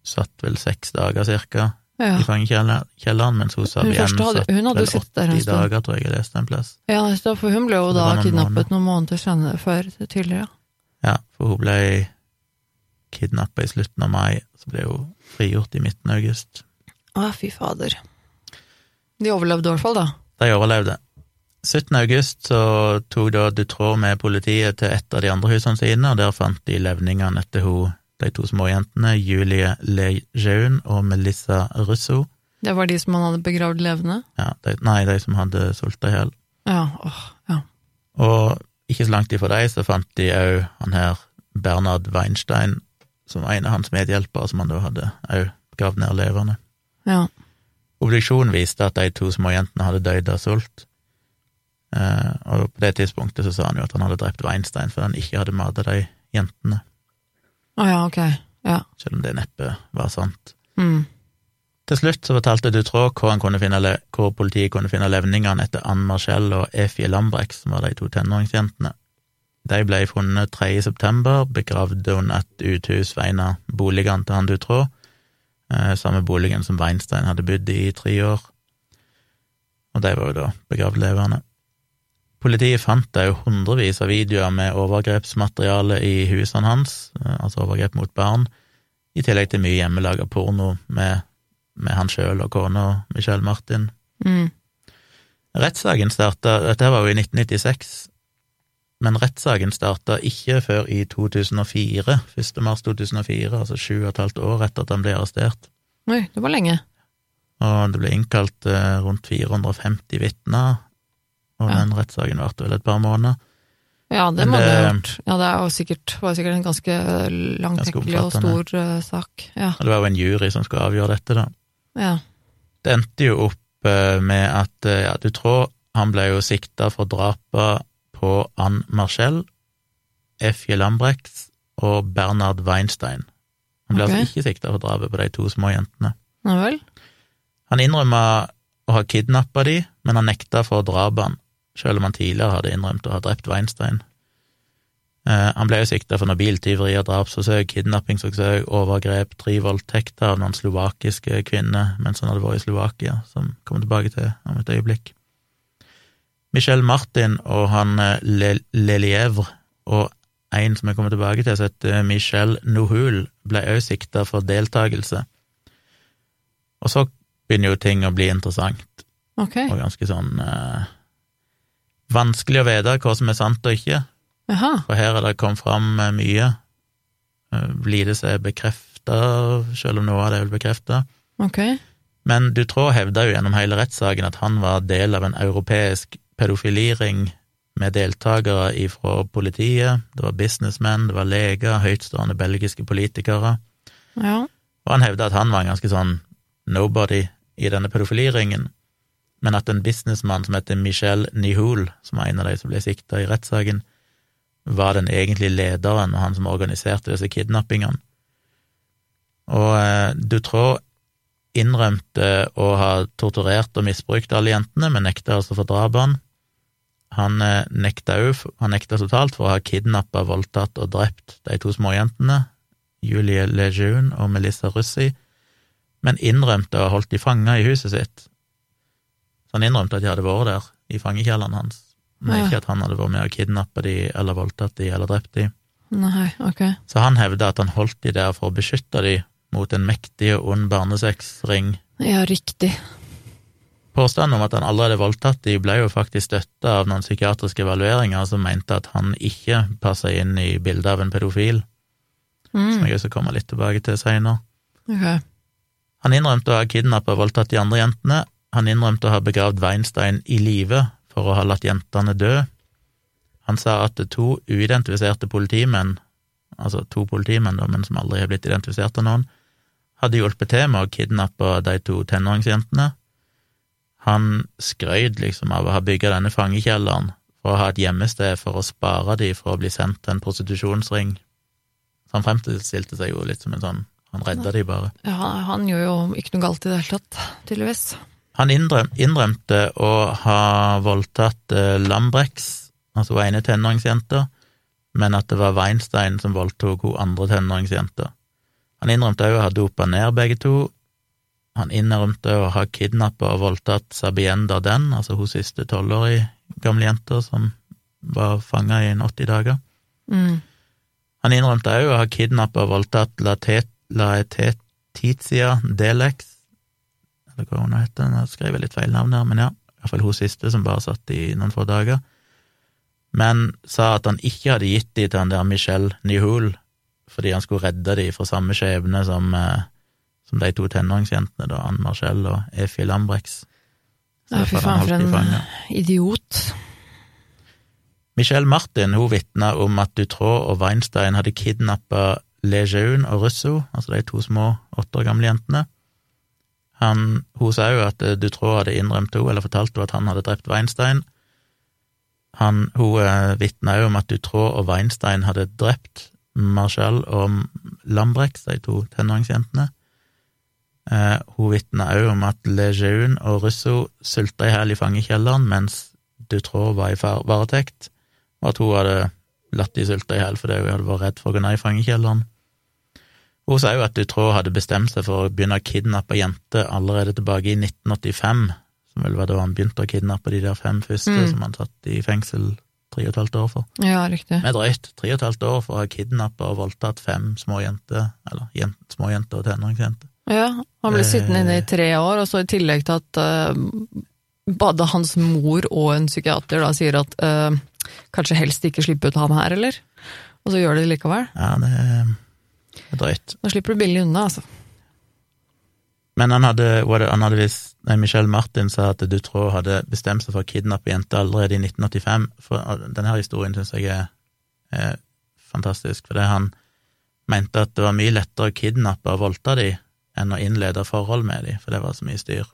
satt vel seks dager cirka Ja. i fangekjelleren, mens hun satt igjen satt hun hadde vel jo sittet der en 80 stund. dager, tror jeg jeg leste en plass. Ja, for hun ble jo da noen kidnappet noen måneder senere, før tidligere. Ja, for hun ble kidnappa i slutten av mai, så ble hun frigjort i midten av august. Å, fy fader. De overlevde i hvert fall, da. De overlevde. 17. august så tok da Dutroux med politiet til et av de andre husene sine, og der fant de levningene etter hun, de to småjentene, Julie Lejeune og Melissa Russo. Det var de som han hadde begravd levende? Ja, de, nei, de som hadde sulta i hjel. Ja, åh, ja. Og ikke så langt ifra dem så fant de òg han her Bernhard Weinstein, som en av hans medhjelpere, som han da hadde òg gravd ned levende. Ja. Obduksjonen viste at de to små jentene hadde dødd av sult. Eh, og på det tidspunktet så sa han jo at han hadde drept Weinstein fordi han ikke hadde mata de jentene, Å ja, ok. Ja. selv om det neppe var sant. Mm. Til slutt så fortalte Dutroux hvor, finne, hvor politiet kunne finne levningene etter Ann Marcel og Efi Lambrecht, som var de to tenåringsjentene. De ble funnet 3. september, begravd under et uthus ved en av boligene til han du tror. samme boligen som Weinstein hadde bodd i i tre år. Og de var jo da begravd levende. Politiet fant jo hundrevis av videoer med overgrepsmateriale i husene hans, eh, altså overgrep mot barn, i tillegg til mye hjemmelaga porno med, med han sjøl og kona Michelle Martin. Mm. Rettssaken starta Dette var jo i 1996, men rettssaken starta ikke før i 2004, 1. mars 2004, altså sju og et halvt år etter at han ble arrestert. Oi, det var lenge. Og det ble innkalt eh, rundt 450 vitner, og Ja. den rettssaken varte vel et par måneder. Ja, det må det ha gjort. Ja, det jo sikkert, var sikkert en ganske langtekkelig og stor uh, sak. Ja. Og det var jo en jury som skulle avgjøre dette, da. ja. Det endte jo opp uh, med at uh, ja, du tror han ble jo sikta for drapet på Ann Marcel, Effie Lambrecht og Bernhard Weinstein. Han ble okay. altså ikke sikta for drapet på de to små jentene. Ja vel? Han innrømma å ha kidnappa de, men han nekta for drapene, selv om han tidligere hadde innrømt å ha drept Weinstein. Eh, han ble jo sikta for noe biltyveri og drapsforsøk, kidnappingsforsøk, overgrep, tre voldtekter av noen slovakiske kvinner mens han hadde vært i Slovakia, som kommer tilbake til om et øyeblikk. Michel Martin og han eh, Lelievre og en som jeg kommer tilbake til, som heter Michel Nohul, ble også sikta for deltakelse. Og så begynner jo ting å bli interessant, okay. og ganske sånn eh, vanskelig å vite hva som er sant og ikke, Aha. for her er det kommet fram eh, mye. Eh, Lite som er bekrefta, selv om noe av det er vel bekrefta. Okay. Men Dutroux hevda jo gjennom hele rettssaken at han var del av en europeisk pedofiliring med deltakere fra politiet, det var businessmenn, det var leger, høytstående belgiske politikere, Ja. og han hevda at han var en ganske sånn nobody i denne pedofiliringen, men at en businessmann som heter Michel Nihoul, som var en av de som ble sikta i rettssaken, var den egentlige lederen og han som organiserte disse kidnappingene. Og eh, Dutroux innrømte å ha torturert og misbrukt alle jentene, men nekta altså for drapene. Han eh, nekta òg, han nekta totalt for å ha kidnappa, voldtatt og drept de to småjentene, Julie Lejeune og Melissa Russi, men innrømte å ha holdt de fanga i huset sitt. Så han innrømte at de hadde vært der, i fangekjelleren hans, men Ja. ikke at han hadde vært med å kidnappe de, eller voldtatt de, eller drept de. Nei, ok. Så han hevda at han holdt de der for å beskytte de mot en mektig og ond barnesexring. Ja, riktig. Påstanden om at han allerede hadde voldtatt de, ble jo faktisk støtta av noen psykiatriske evalueringer som mente at han ikke passa inn i bildet av en pedofil, som Mm. jeg også kommer litt tilbake til seinere. Okay. Han innrømte å ha kidnappa og voldtatt de andre jentene. Han innrømte å ha begravd Weinstein i live for å ha latt jentene dø. Han sa at to uidentifiserte politimenn, altså to politimenn, men som aldri har blitt identifisert av noen, hadde hjulpet til med å kidnappe de to tenåringsjentene. Han skrøyd liksom av å ha bygga denne fangekjelleren for å ha et gjemmested for å spare de for å bli sendt til en prostitusjonsring. Så han fremstilte seg jo litt som en sånn Han redda de bare. Ja, han, han gjør jo ikke noe galt i det hele tatt, tydeligvis. Han innrøm, innrømte å ha voldtatt eh, Lambrex, altså hun ene tenåringsjenta, men at det var Weinstein som voldtok hun andre tenåringsjenta. Han innrømte òg å ha dopa ned begge to. Han innrømte å ha kidnappa og voldtatt Sabienda Den, altså hun siste tolvårige gamle jenta som var fanga i en 80 dager. Mm. Han innrømte òg å ha kidnappa og voldtatt Laetetitia Delex, eller hva hun heter, nå skrev jeg litt feil navn her, men ja, iallfall hun siste som bare satt i noen få dager. Men sa at han ikke hadde gitt de til han der Michel Nihul, fordi han skulle redde de fra samme skjebne som, eh, som de to tenåringsjentene, da, Anne Marcel og Efi Lambrex. Ja, fy faen, for en idiot. Michelle Martin hun vitna om at Dutroux og Weinstein hadde kidnappa Lejeune og Russo, altså de to små åtte år gamle jentene. Han, hun sa jo at eh, hadde innrømt henne, eller fortalt henne at han hadde drept Weinstein. Han, hun eh, vitna jo om at Dutroux og Weinstein hadde drept Marshall og Lambrex, de to tenåringsjentene. Eh, hun vitna også om at Lejeune og Russo sulta i hjel i fangekjelleren mens Dutroux var i varetekt, og at hun hadde latt de sulte i hjel fordi hun hadde vært redd for å gå ned i fangekjelleren. Hun sa jo at Dutroux hadde bestemt seg for å begynne å kidnappe jenter allerede tilbake i 1985, som vel var da han begynte å kidnappe de der fem første Mm. som han satt i fengsel tre og et halvt år for. Ja, riktig. Med drøyt tre og et halvt år for å ha kidnappa og voldtatt fem små jenter, eller jent, små jenter og tenåringsjenter. Ja, han ble Eh. sittende inne i tre år, og så i tillegg til at uh, både hans mor og en psykiater da sier at uh, kanskje helst ikke slippe ut ham her, eller? Og så gjør de det likevel. Ja, det er er drøyt. Da slipper du billig unna, altså. Men han hadde, han hadde vist, nei, Michelle Martin sa at Dutroux hadde bestemt seg for å kidnappe jenter allerede i 1985. For denne historien syns jeg er, er fantastisk, fordi han mente at det var mye lettere å kidnappe og voldta de enn å innlede forhold med dem, for det var så mye styr.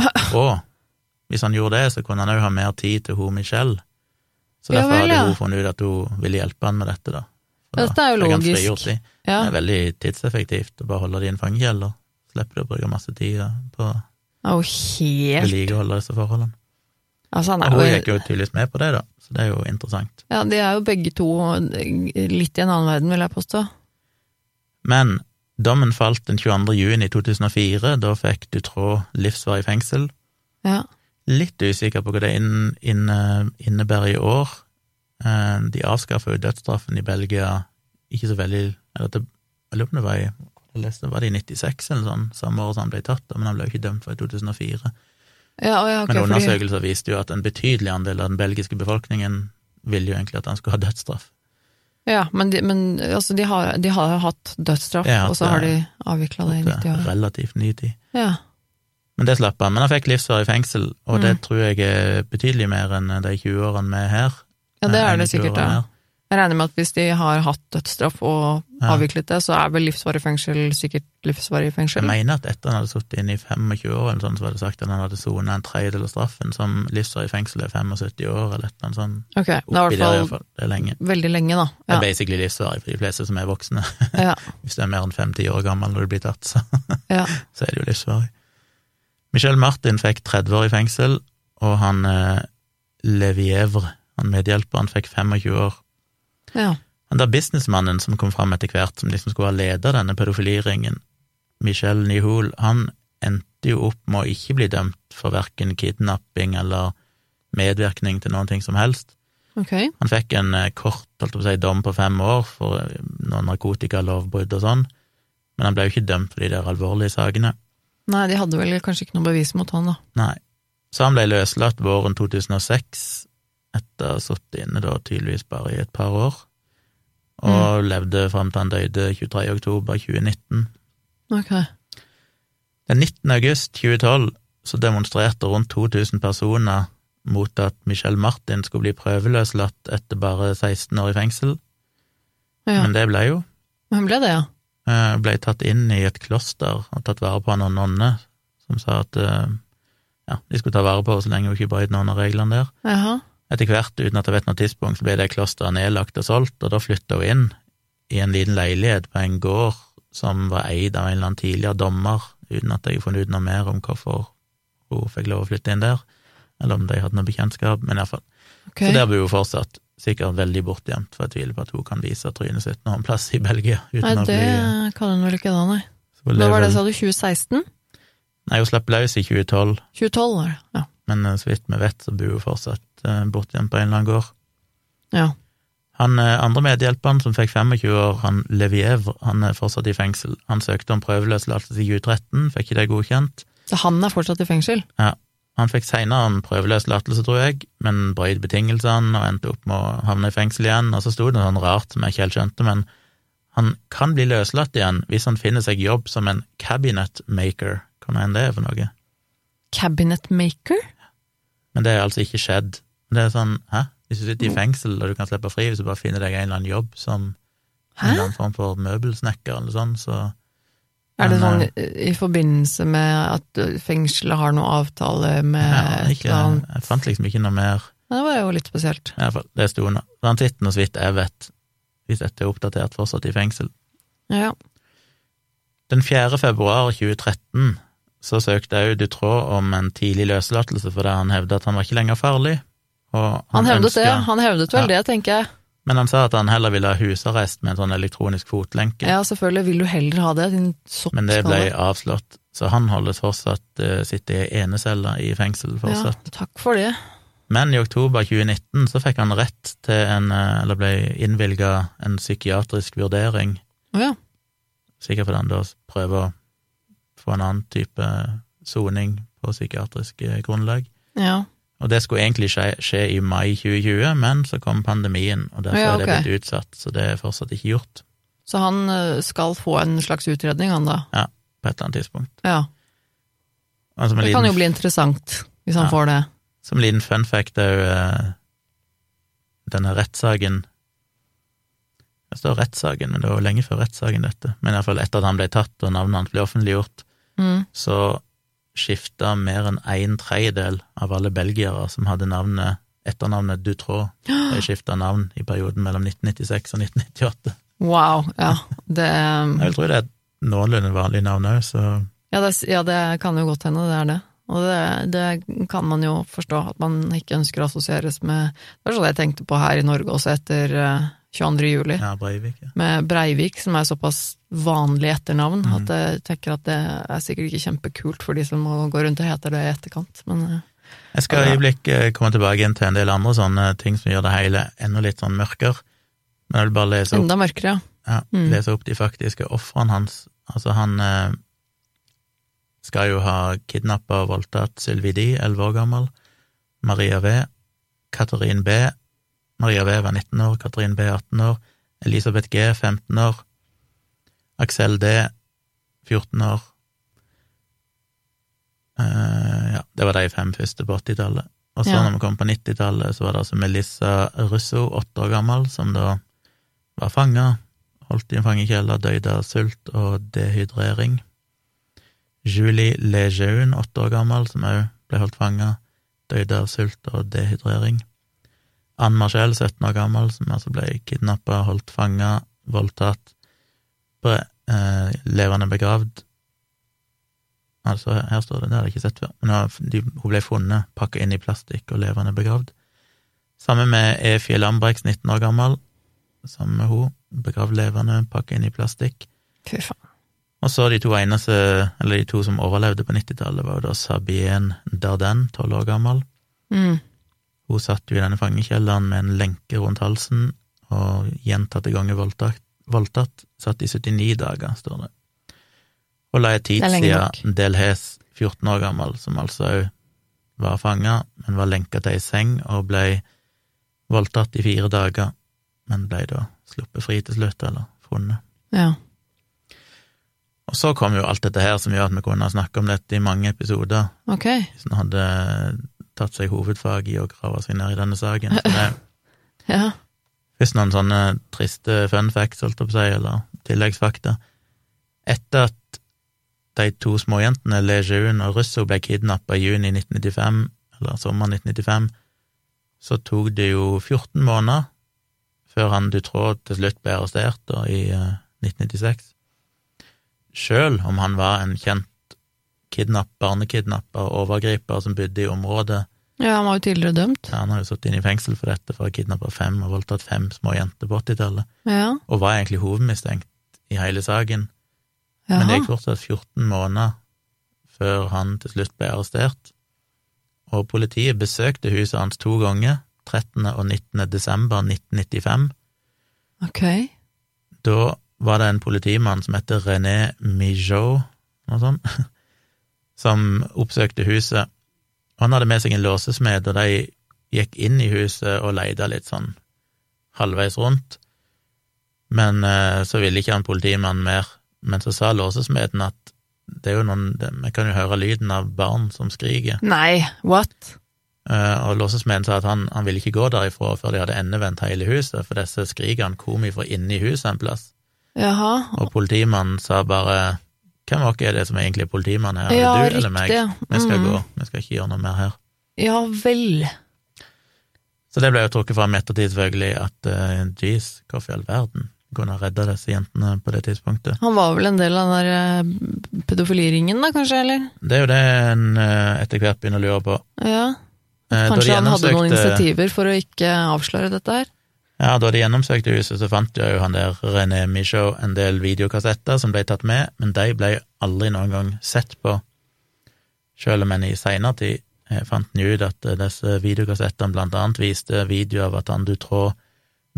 [laughs] Og hvis han gjorde det, så kunne han òg ha mer tid til hun Michelle. Så Ja derfor ja. hadde hun funnet ut at hun ville hjelpe han med dette, da. For Dette er jo logisk. de. Ja. Det er veldig tidseffektivt å bare holde det i en fangekjeller. Slipper du å bruke masse tid på å helt vedlikeholde disse forholdene. Altså, Og hun gikk jo jo tydeligvis med på det, da, så det er jo interessant. Ja, de er jo begge to litt i en annen verden, vil jeg påstå. Men dommen falt den 22. juni 2004, da fikk Dutroux livsvarig fengsel. Ja. Litt usikker på hva det inn, inne, innebærer i år. Eh, De avskaffa jo dødsstraffen i Belgia ikke så veldig eller det, Jeg lurer på om det var i jeg leste, var det i 96 eller sånn, samme år som han ble tatt, men han ble jo ikke dømt for i 2004. Ja, ja, okay, Men fordi, undersøkelser viste jo at en betydelig andel av den belgiske befolkningen ville jo egentlig at han skulle ha dødsstraff. Ja, men, de, men altså, de, har, de har hatt dødsstraff, Ja, og så har de avvikla det i 90 er år. relativt ny tid. Ja. Men det slapp han. Men han fikk livsvarig fengsel, og Mm. det tror jeg er betydelig mer enn de 20 årene vi er her. ja, det er det sikkert, ja. Jeg regner med at hvis de har hatt dødsstraff og Ja. avviklet det, så er vel livsvarig fengsel sikkert livsvarig fengsel. Jeg mener at etter han hadde sittet inne i 25 år, eller sånn, så var det sagt at han hadde sonet en tredjedel av straffen, som livsvarig fengsel er 75 år, eller et sånt. Okay, det er i hvert fall. Det er lenge. veldig lenge, da. Det er basically livsvarig for de fleste som er voksne. Ja. [laughs] Hvis du er mer enn fem-ti år gammel når du blir tatt, så, [laughs] Ja. så er det jo livsvarig. Michel Martin fikk 30 år i fengsel, og han eh, Levievre, han medhjelperen, fikk 25 år. Ja. Han der businessmannen som kom fram etter hvert, som liksom skulle ha ledet denne pedofiliringen, Michel Nihol, han endte jo opp med å ikke bli dømt for verken kidnapping eller medvirkning til noen ting som helst. Okay. Han fikk en eh, kort si, dom på fem år for eh, noen narkotikalovbrudd og sånn, men han ble jo ikke dømt for de der alvorlige sakene. Nei, de hadde vel kanskje ikke noe bevis mot han, da. Nei. Så han ble løslatt våren 2006, etter å ha sittet inne da tydeligvis bare i et par år, og levde fram til han døde 23. oktober 2019. Ok. Den 19. august 2012 så demonstrerte rundt 2000 personer mot at Michel Martin skulle bli prøveløslatt etter bare 16 år i fengsel, Ja. men det ble jo. Men ble det, ja? Eh, Ble tatt inn i et kloster og tatt vare på av noen nonner, som sa at eh, ja, de skulle ta vare på henne så lenge hun ikke brøt noen av reglene der. Jaha. Etter hvert, uten at jeg vet noe tidspunkt, så ble det klosteret nedlagt og solgt, og da flytta hun inn i en liten leilighet på en gård som var eid av en eller annen tidligere dommer, uten at jeg har funnet ut noe mer om hvorfor hun fikk lov å flytte inn der, eller om de hadde noe bekjentskap, men iallfall. Okay. Så der bor hun fortsatt, sikkert veldig bortgjemt, for jeg tviler på at hun kan vise trynet sitt noen plass i Belgia, Nei, det bli kan hun vel ikke da, nei. lever var det, sa du? 2016? Nei, hun slapp løs i 2012, 2012 var det. Ja. men eh, så vidt vi vet, så bor hun fortsatt eh, borte igjen på en eller annen gård. ja. Han eh, andre medhjelperen, som fikk 25 år, han Levievre, han er fortsatt i fengsel. Han søkte om prøveløslatelse i 2013, fikk ikke det godkjent. Så han er fortsatt i fengsel? Ja. Han fikk senere en prøveløslatelse, tror jeg, men brøt betingelsene og endte opp med å havne i fengsel igjen, og så sto det noe sånn rart som jeg ikke helt skjønte, men han kan bli løslatt igjen hvis han finner seg jobb som en cabinet maker. Hva enn det er for noe. Cabinet maker? Men det er altså ikke skjedd. Det er sånn, hæ? Hvis du sitter i fengsel og du kan slippe fri, hvis du bare finner deg en eller annen jobb som en eller annen form for møbelsnekker eller sånn, så Er det Men, sånn eh, i forbindelse med at uh, fengselet har noe avtale med ja, ikke? Jeg fant liksom ikke noe mer Det var jo litt spesielt. I hvert fall, det sto nå. Så Han så vidt jeg vet, hvis dette er oppdatert, fortsatt i fengsel. Ja. Den 4. februar 2013 så søkte òg Dutroux om en tidlig løslatelse fordi han hevda at han var ikke lenger farlig. Og Han hevdet ønsker, det, han hevdet vel Ja. det, tenker jeg. Men han sa at han heller ville ha husarrest med en sånn elektronisk fotlenke. Ja, selvfølgelig vil du heller ha det, din Men det ble avslått, så han holdes fortsatt uh, sitte i enecelle i fengsel Ja, fortsatt. takk for det. Men i oktober 2019 så fikk han rett til en, eh, eller ble innvilga en psykiatrisk vurdering, Å ja. sikkert fordi han da prøver å få en annen type soning på psykiatrisk eh, grunnlag. ja. Og det skulle egentlig skje, skje i mai 2020, men så kom pandemien, og derfor Ja, er det blitt utsatt, så det er fortsatt ikke gjort Så han uh, skal få en slags utredning, han da? Ja, på et eller annet tidspunkt. Ja. Altså, det liten, kan jo bli interessant, hvis han Ja. får det. som en liten fun fact er jo eh, denne rettssaken Det står rettssaken, men det var jo lenge før rettssaken, dette. Men iallfall etter at han ble tatt og navnet hans ble offentliggjort, Mm. så skifta mer enn en tredjedel av alle belgiere som hadde navnet etternavnet Dutraud. De [gasps] skifta navn i perioden mellom 1996 og 1998. Wow, ja. Det, [laughs] Jeg vil tro det er et noenlunde vanlig navn òg, så ja, det, ja, det kan jo godt hende, det er det. Og det, det kan man jo forstå, at man ikke ønsker å assosieres med Det var sånn jeg tenkte på her i Norge også etter eh, 22. juli. ja, Breivik. Ja. Med Breivik, som er såpass vanlig etternavn, mm. at jeg tenker at det er sikkert ikke kjempekult for de som må gå rundt og heter det i etterkant, men eh, Jeg skal i øyeblikk eh, komme tilbake inn til en del andre sånne ting som gjør det hele enda litt sånn mørkere. Men jeg vil bare lese opp, enda mørkere, ja. ja, Mm. lese opp de faktiske ofrene hans. Altså, han eh, skal jo ha kidnappa og voldtatt Sylvi Di, 11 år gammel, Maria V, Katarin B, Maria V 19 år, Katrin B 18 år, Elisabeth G 15 år, Aksel D 14 år. Uh, ja, det var de fem første på 80-tallet. Og så Ja. når vi kom på 90-tallet, så var det altså Melissa Russo, åtte år gammel, som da var fanga, holdt i en fangekjeller, døde av sult og dehydrering. Julie Lejeune, åtte år gammel, som òg ble holdt fanga, døde av sult og dehydrering. Anne Marcel, 17 år gammel, som altså ble kidnappa, holdt fanga, voldtatt, bre, eh, levende begravd. Altså, her står det, det har jeg ikke sett før, men hun- de, hun ble funnet, pakka inn i plastikk og levende begravd. Sammen med Efie Lambrex, 19 år gammel, sammen med hun, begravd levende, pakka inn i plastikk. Fy faen. Og så de to eneste, eller de to som overlevde på 90-tallet, var jo da Sabien Darden, 12 år gammel. Mm. Hun satt jo i denne fangekjelleren med en lenke rundt halsen og gjentatte ganger voldtatt. voldtatt. Satt i 79 dager, står det. Og la en tid siden Delhes, 14 år gammel, som altså òg var fanga, men var lenka til ei seng og ble voldtatt i fire dager, men ble da sluppet fri til slutt, eller funnet. Ja. Og så kom jo alt dette her som gjør at vi kunne snakke om dette i mange episoder, Ok. hvis en hadde tatt seg hovedfag i å grave seg ned i denne saken. Så det [laughs] Ja. først noen sånne triste fun facts, holdt jeg på å si, eller tilleggsfakta. Etter at de to småjentene, Lejeune og Russo, ble kidnappa i juni 1995, eller sommeren 1995, så tok det jo 14 måneder før han Dutraud til slutt ble arrestert, da, i eh, 1996. Sjøl om han var en kjent kidnapp, barnekidnapper overgriper som bodde i området. ja, han var jo tidligere dømt. Ja, han har jo sittet inne i fengsel for dette, for å ha kidnappa fem og voldtatt fem små jenter på 80-tallet, Ja. og var egentlig hovedmistenkt i hele saken. Men det gikk fortsatt 14 måneder før han til slutt ble arrestert. Og politiet besøkte huset hans to ganger, 13. og 19. desember 1995. Ok. Da var det en politimann som heter René Mijot, noe sånt, som oppsøkte huset. Han hadde med seg en låsesmed, og de gikk inn i huset og leide litt sånn halvveis rundt. Men eh, så ville ikke han politimannen mer. Men så sa låsesmeden at det er jo noen Vi kan jo høre lyden av barn som skriker. Nei, what? Eh, og låsesmeden sa at han, han ville ikke gå derifra før de hadde endevendt hele huset, for disse skrikene kom ifra inni i huset en plass. Jaha. Og politimannen sa bare Hvem av dere er det som egentlig er politimann her? Er det du eller meg? Vi skal Mm. gå, vi skal ikke gjøre noe mer her. Ja vel. Så det ble jo trukket fram i ettertid, selvfølgelig, at uh, jeez, hvorfor i all verden kunne ha redda disse jentene på det tidspunktet? Han var vel en del av den der eh, pedofiliringen, da, kanskje, eller? Det er jo det en uh, etter hvert begynner å lure på. Ja. Kanskje han hadde noen initiativer for å ikke avsløre dette her? Ja, da de gjennomsøkte huset, så fant jo han der René Michaud en del videokassetter som ble tatt med, men de ble aldri noen gang sett på, selv om en i seinere tid eh, fant en ut at eh, disse videokassettene blant annet viste video av at han Dutroux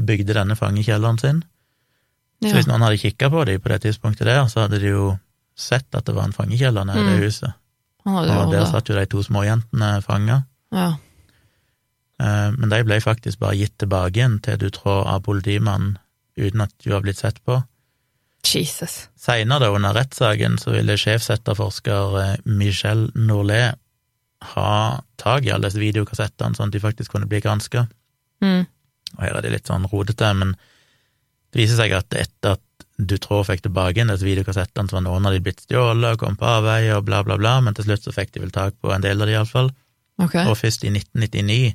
bygde denne fangekjelleren sin. Så hvis noen hadde kikka på dem på det tidspunktet der, så hadde de jo sett at det var en fangekjeller nede i det Mm. huset. Og der satt jo de to småjentene fanga. Ja. Eh, Men de ble faktisk bare gitt tilbake igjen til Dutroux av politimannen uten at de har blitt sett på. Jesus. Seinere, under rettssaken, så ville sjefsetterforsker eh, Michel Norlet ha tak i alle disse videokassettene, sånn at de faktisk kunne bli granska. Mm. Og her er det litt sånn rodete, men det viser seg at etter at du tror fikk tilbake igjen disse videokassettene, så var noen av de blitt stjålet og kom på avveie og bla, bla, bla, men til slutt så fikk de vel tak på en del av de iallfall. Okay. Og først i 1999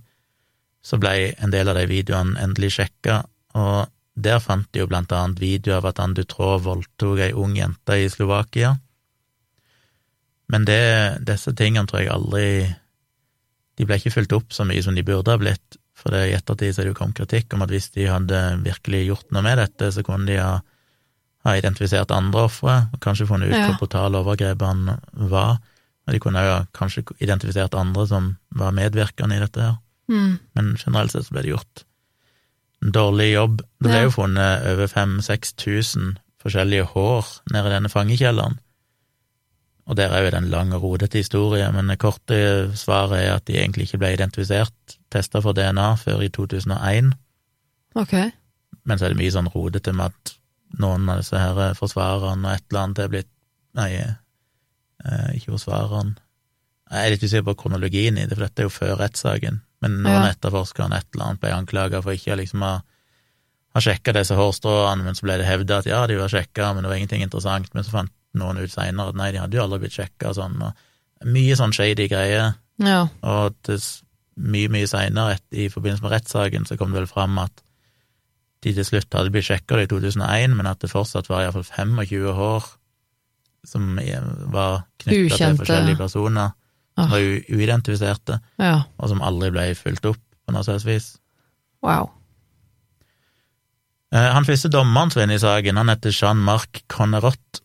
så ble en del av de videoene endelig sjekka, og der fant de jo blant annet video av at han Dutrå voldtok ei ung jente i Slovakia. Men det, disse tingene tror jeg aldri De ble ikke fulgt opp så mye som de burde ha blitt, for det, i ettertid så er det jo kommet kritikk om at hvis de hadde virkelig gjort noe med dette, så kunne de ha, ha identifisert andre ofre, og kanskje funnet ut Ja. hvor brutale overgrepene var. Og de kunne jo kanskje identifisert andre som var medvirkende i dette her, Mm. men generelt sett så ble det gjort en dårlig jobb. Det ble Ja. jo funnet over 5000-6000 forskjellige hår nede i denne fangekjelleren, og der er jo den lange lang og rodete historie, men det korte svaret er at de egentlig ikke ble identifisert, testa for DNA, før i 2001, Ok. men så er det mye sånn rodete med at noen av disse her forsvarerne og et eller annet er blitt Nei, eh, ikke forsvareren Jeg er litt usikker på kronologien i det, for dette er jo før rettssaken. Men noen Ja. etterforskere et eller annet ble anklaga for ikke å liksom ha, ha sjekka disse hårstråene, men så ble det hevda at ja, de var sjekka, men det var ingenting interessant. Men så fant noen ut seinere at nei, de hadde jo aldri blitt sjekka og sånn. Og mye sånn shady greier. Ja. Og til mye, mye seinere, i forbindelse med rettssaken, så kom det vel fram at de til slutt hadde blitt sjekka i 2001, men at det fortsatt var iallfall 25 hår som var knytta til forskjellige personer, Ah. u uidentifiserte, ja. og som aldri ble fulgt opp på noe slags vis. Wow. Eh, Han første dommeren som var inne i saken, han heter Jean-Marc Connerot,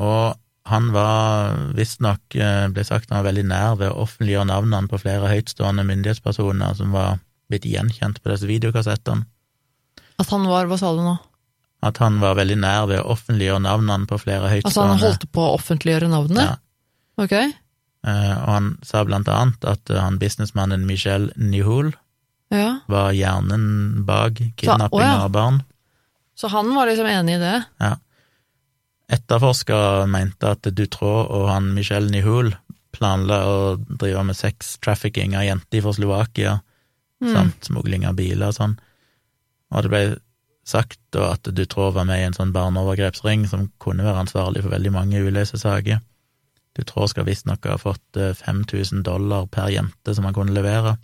og han var visstnok, eh, ble sagt, han var veldig nær ved å offentliggjøre navnene på flere høytstående myndighetspersoner som var blitt gjenkjent på disse videokassettene. At han var Hva sa du nå? At han var veldig nær ved å offentliggjøre navnene på flere høytstående Altså han holdt på å offentliggjøre navnene? Ja. Ok. Eh, Og han sa blant annet at eh, han businessmannen Michel Nihol Ja. var hjernen bak kidnapping ja. av barn. Så han var liksom enig i det? Ja. Etterforskere mente at Dutroux og han Michel Nihol planla å drive med sex trafficking av jenter fra Slovakia, Mm. samt smugling av biler og sånn. Og det ble sagt da at Dutroux var med i en sånn barneovergrepsring som kunne være ansvarlig for veldig mange uløse saker. Dutroux skal visstnok ha fått eh, 5000 dollar per jente som han kunne levere.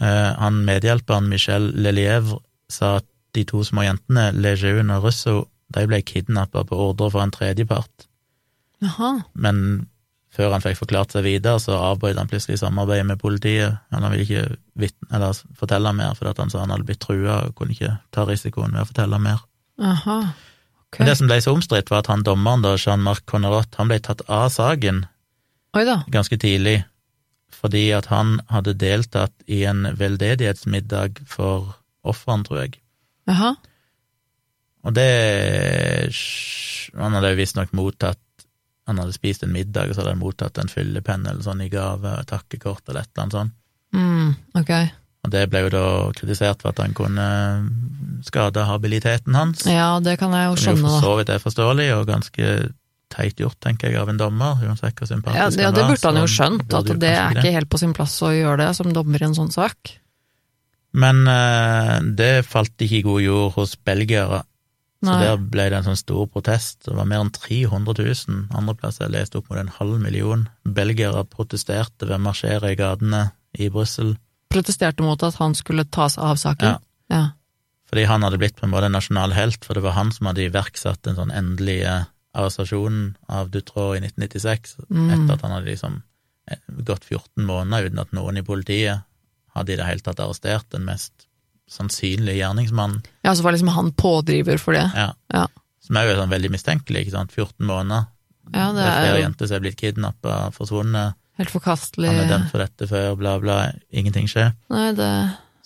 Eh, Han medhjelperen Michel Lelievre sa at de to små jentene, Lejeune og Russo, de ble kidnappa på ordre fra en tredjepart, Jaha. men før han fikk forklart seg videre, så avbrøt han plutselig samarbeidet med politiet. Han ville ikke vitne, eller fortelle mer, fordi han sa han hadde blitt trua og kunne ikke ta risikoen ved å fortelle mer. Aha. Men det som ble så omstridt, var at han dommeren, da, Jean-Marc Connerot, han ble tatt av saken ganske tidlig, fordi at han hadde deltatt i en veldedighetsmiddag for ofrene, tror jeg. Jaha. Og det Han hadde visstnok mottatt Han hadde spist en middag, og så hadde han mottatt en fyllepenn eller sånn i gave, takkekort eller et eller annet sånt. Mm, ok. Og det ble jo da kritisert for at han kunne skade habiliteten hans. Ja, det kan jeg jo Som jo skjønne, for da. så vidt er forståelig, og ganske teit gjort, tenker jeg, av en dommer, uansett hvor sympatisk Ja, ja, det burde han jo skjønt, at det er ikke helt på sin plass å gjøre det som dommer i en sånn sak. Men eh, det falt ikke i god jord hos belgiere, så Nei. der ble det en sånn stor protest. Det var mer enn 300 000, Andreplasser jeg leste opp mot en halv million. Belgiere protesterte ved å marsjere i gatene i Brussel, Protesterte mot at han skulle tas av saken. Ja. Ja. fordi han hadde blitt på en måte en nasjonal helt, for det var han som hadde iverksatt den sånn endelige arrestasjonen av Dutroux i 1996, Mm. etter at han hadde liksom eh, gått 14 måneder uten at noen i politiet hadde i det hele tatt arrestert den mest sannsynlige gjerningsmannen. ja, så var liksom han pådriver for det. Ja. Ja. Som er jo sånn veldig mistenkelig, ikke sant. 14 måneder. Ja, det det er flere er jenter som er blitt kidnappa, forsvunnet, helt forkastelig. han er dømt for dette før, bla, bla, ingenting skjer. Nei, det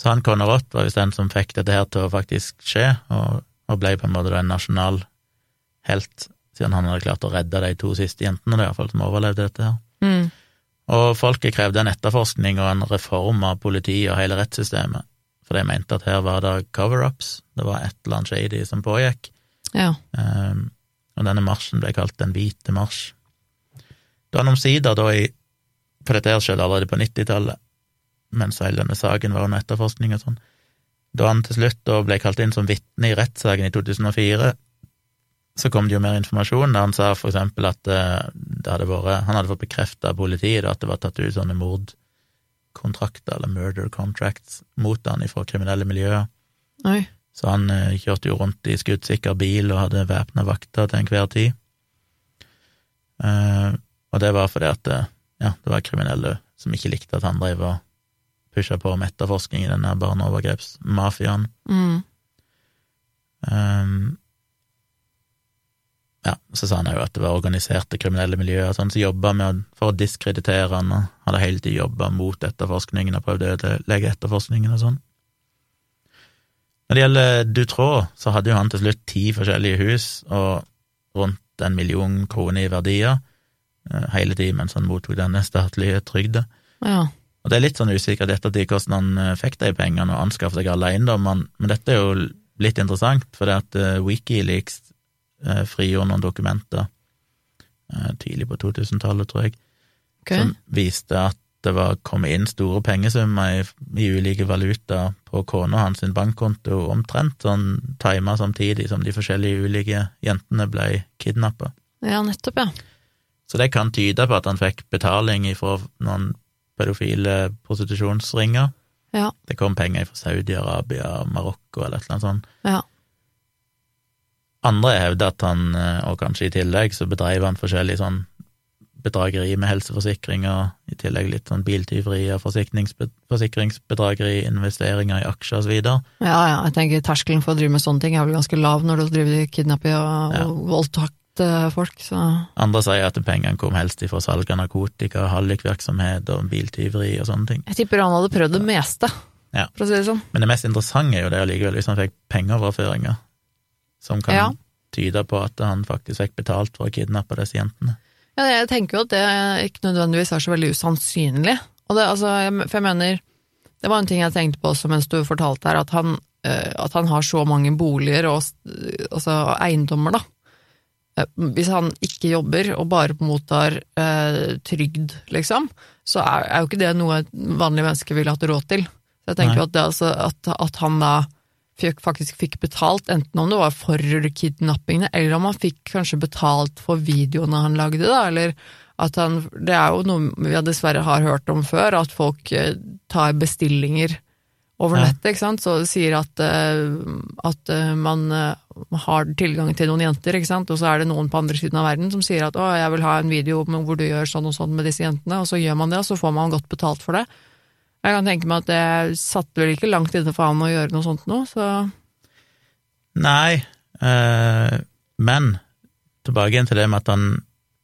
Så han Connerot var visst den som fikk dette her til å faktisk skje, og, og ble på en måte en nasjonal helt, siden han hadde klart å redde de to siste jentene, det i hvert fall, som overlevde dette her. mm. Og folket krevde en etterforskning og en reform av politiet og hele rettssystemet, for de mente at her var det cover-ups, det var et eller annet shady som pågikk. Ja. Um, og denne marsjen ble kalt Den hvite marsj. Da han omsider, da i For dette her skjedde allerede på 90-tallet, mens hele denne saken var under etterforskning og sånn. Da han til slutt ble kalt inn som vitne i rettssaken i 2004, så kom det jo mer informasjon, da han sa for eksempel at eh, det hadde vært Han hadde fått bekrefta av politiet at det var tatt ut sånne mordkontrakter, eller murder contracts, mot han ifra kriminelle miljøer. Oi. Så han eh, kjørte jo rundt i skuddsikker bil og hadde væpna vakter til enhver tid. Eh, og det var fordi at ja, det var kriminelle som ikke likte at han drev og pusha på med etterforskning i denne barneovergrepsmafiaen. Mm. Um, ja, så sa han jo at det var organiserte kriminelle miljøer sånn, som jobba med for å diskreditere han, og hadde hele tiden jobba mot etterforskningen og prøvd å ødelegge etterforskningen og sånn. Når det gjelder Dutraud, så hadde jo han til slutt ti forskjellige hus og rundt en million kroner i verdier, hele tiden mens han mottok denne statlige trygda. Ja. Og det er litt sånn usikkert i ettertid hvordan han eh, fikk de pengene og anskaffet seg alle eiendommene, men dette er jo litt interessant, for det at eh, Wikileaks eh, frigjorde noen dokumenter eh, tidlig på 2000-tallet, tror jeg, okay. som viste at det var kommet inn store pengesummer i, i ulike valuta på kona hans sin bankkonto, omtrent sånn tima samtidig som de forskjellige ulike jentene ble kidnappa. Ja, nettopp, ja. Så det kan tyde på at han fikk betaling fra noen pedofile prostitusjonsringer. Ja. Det kom penger fra Saudi-Arabia og Marokko eller et eller annet sånt. Ja. Andre hevder at han, eh, og kanskje i tillegg, så bedreiv han forskjellig sånn bedrageri med helseforsikringer, i tillegg litt sånn biltyveri og forsikringsbedrageri, investeringer i aksjer videre. Ja, ja, jeg tenker terskelen for å drive med sånne ting er vel ganske lav når du driver kidnapping og, Ja. og voldtakt eh, folk, så Andre sier at pengene kom helst ifra salg av narkotika, hallikvirksomhet og biltyveri og sånne ting. jeg tipper han hadde prøvd det meste, Ja. for å si det sånn. Men det mest interessante er jo det allikevel, hvis han fikk pengeoverføringer, som kan Ja. tyde på at han faktisk fikk betalt for å kidnappe disse jentene. Ja, jeg tenker jo at det ikke nødvendigvis er så veldig usannsynlig. Og det, altså, for jeg mener, det var en ting jeg tenkte på også mens du fortalte her, at han, eh, at han har så mange boliger og altså, eiendommer, da. Eh, Hvis han ikke jobber og bare mottar eh, trygd, liksom, så er, er jo ikke det noe et vanlig menneske ville hatt råd til. Så jeg tenker jo at, altså, at, at han da fikk, faktisk fikk betalt, enten om det var for kidnappingene, eller om han fikk kanskje betalt for videoene han lagde, da, eller at han Det er jo noe vi dessverre har hørt om før, at folk eh, tar bestillinger over nettet, ikke sant, så sier at, eh, at man har tilgang til noen jenter, ikke sant, og så er det noen på andre siden av verden som sier at å, jeg vil ha en video hvor du gjør sånn og sånn med disse jentene, og så gjør man det, og så får man godt betalt for det. Jeg kan tenke meg at det satt vel ikke langt inne for han å gjøre noe sånt nå, så Nei, øh, Men tilbake igjen til det med at han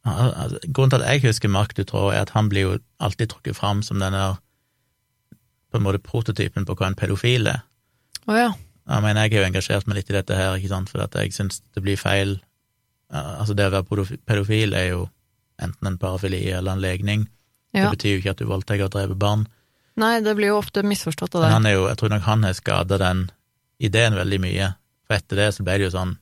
Grunnen til at jeg husker Mark Dutroux, er at han blir jo alltid trukket fram som den der på en måte prototypen på hva en pedofil er. Å ja. Jeg mener, jeg har jo engasjert meg litt i dette her, ikke sant, for at jeg syns det blir feil. Altså, det å være pedofil er jo enten en parafili eller en legning. ja. Det betyr jo ikke at du voldtar og dreper barn. Nei, det blir jo ofte misforstått av Men det. han er jo, jeg tror nok han har skada den ideen veldig mye. For etter det så ble det jo sånn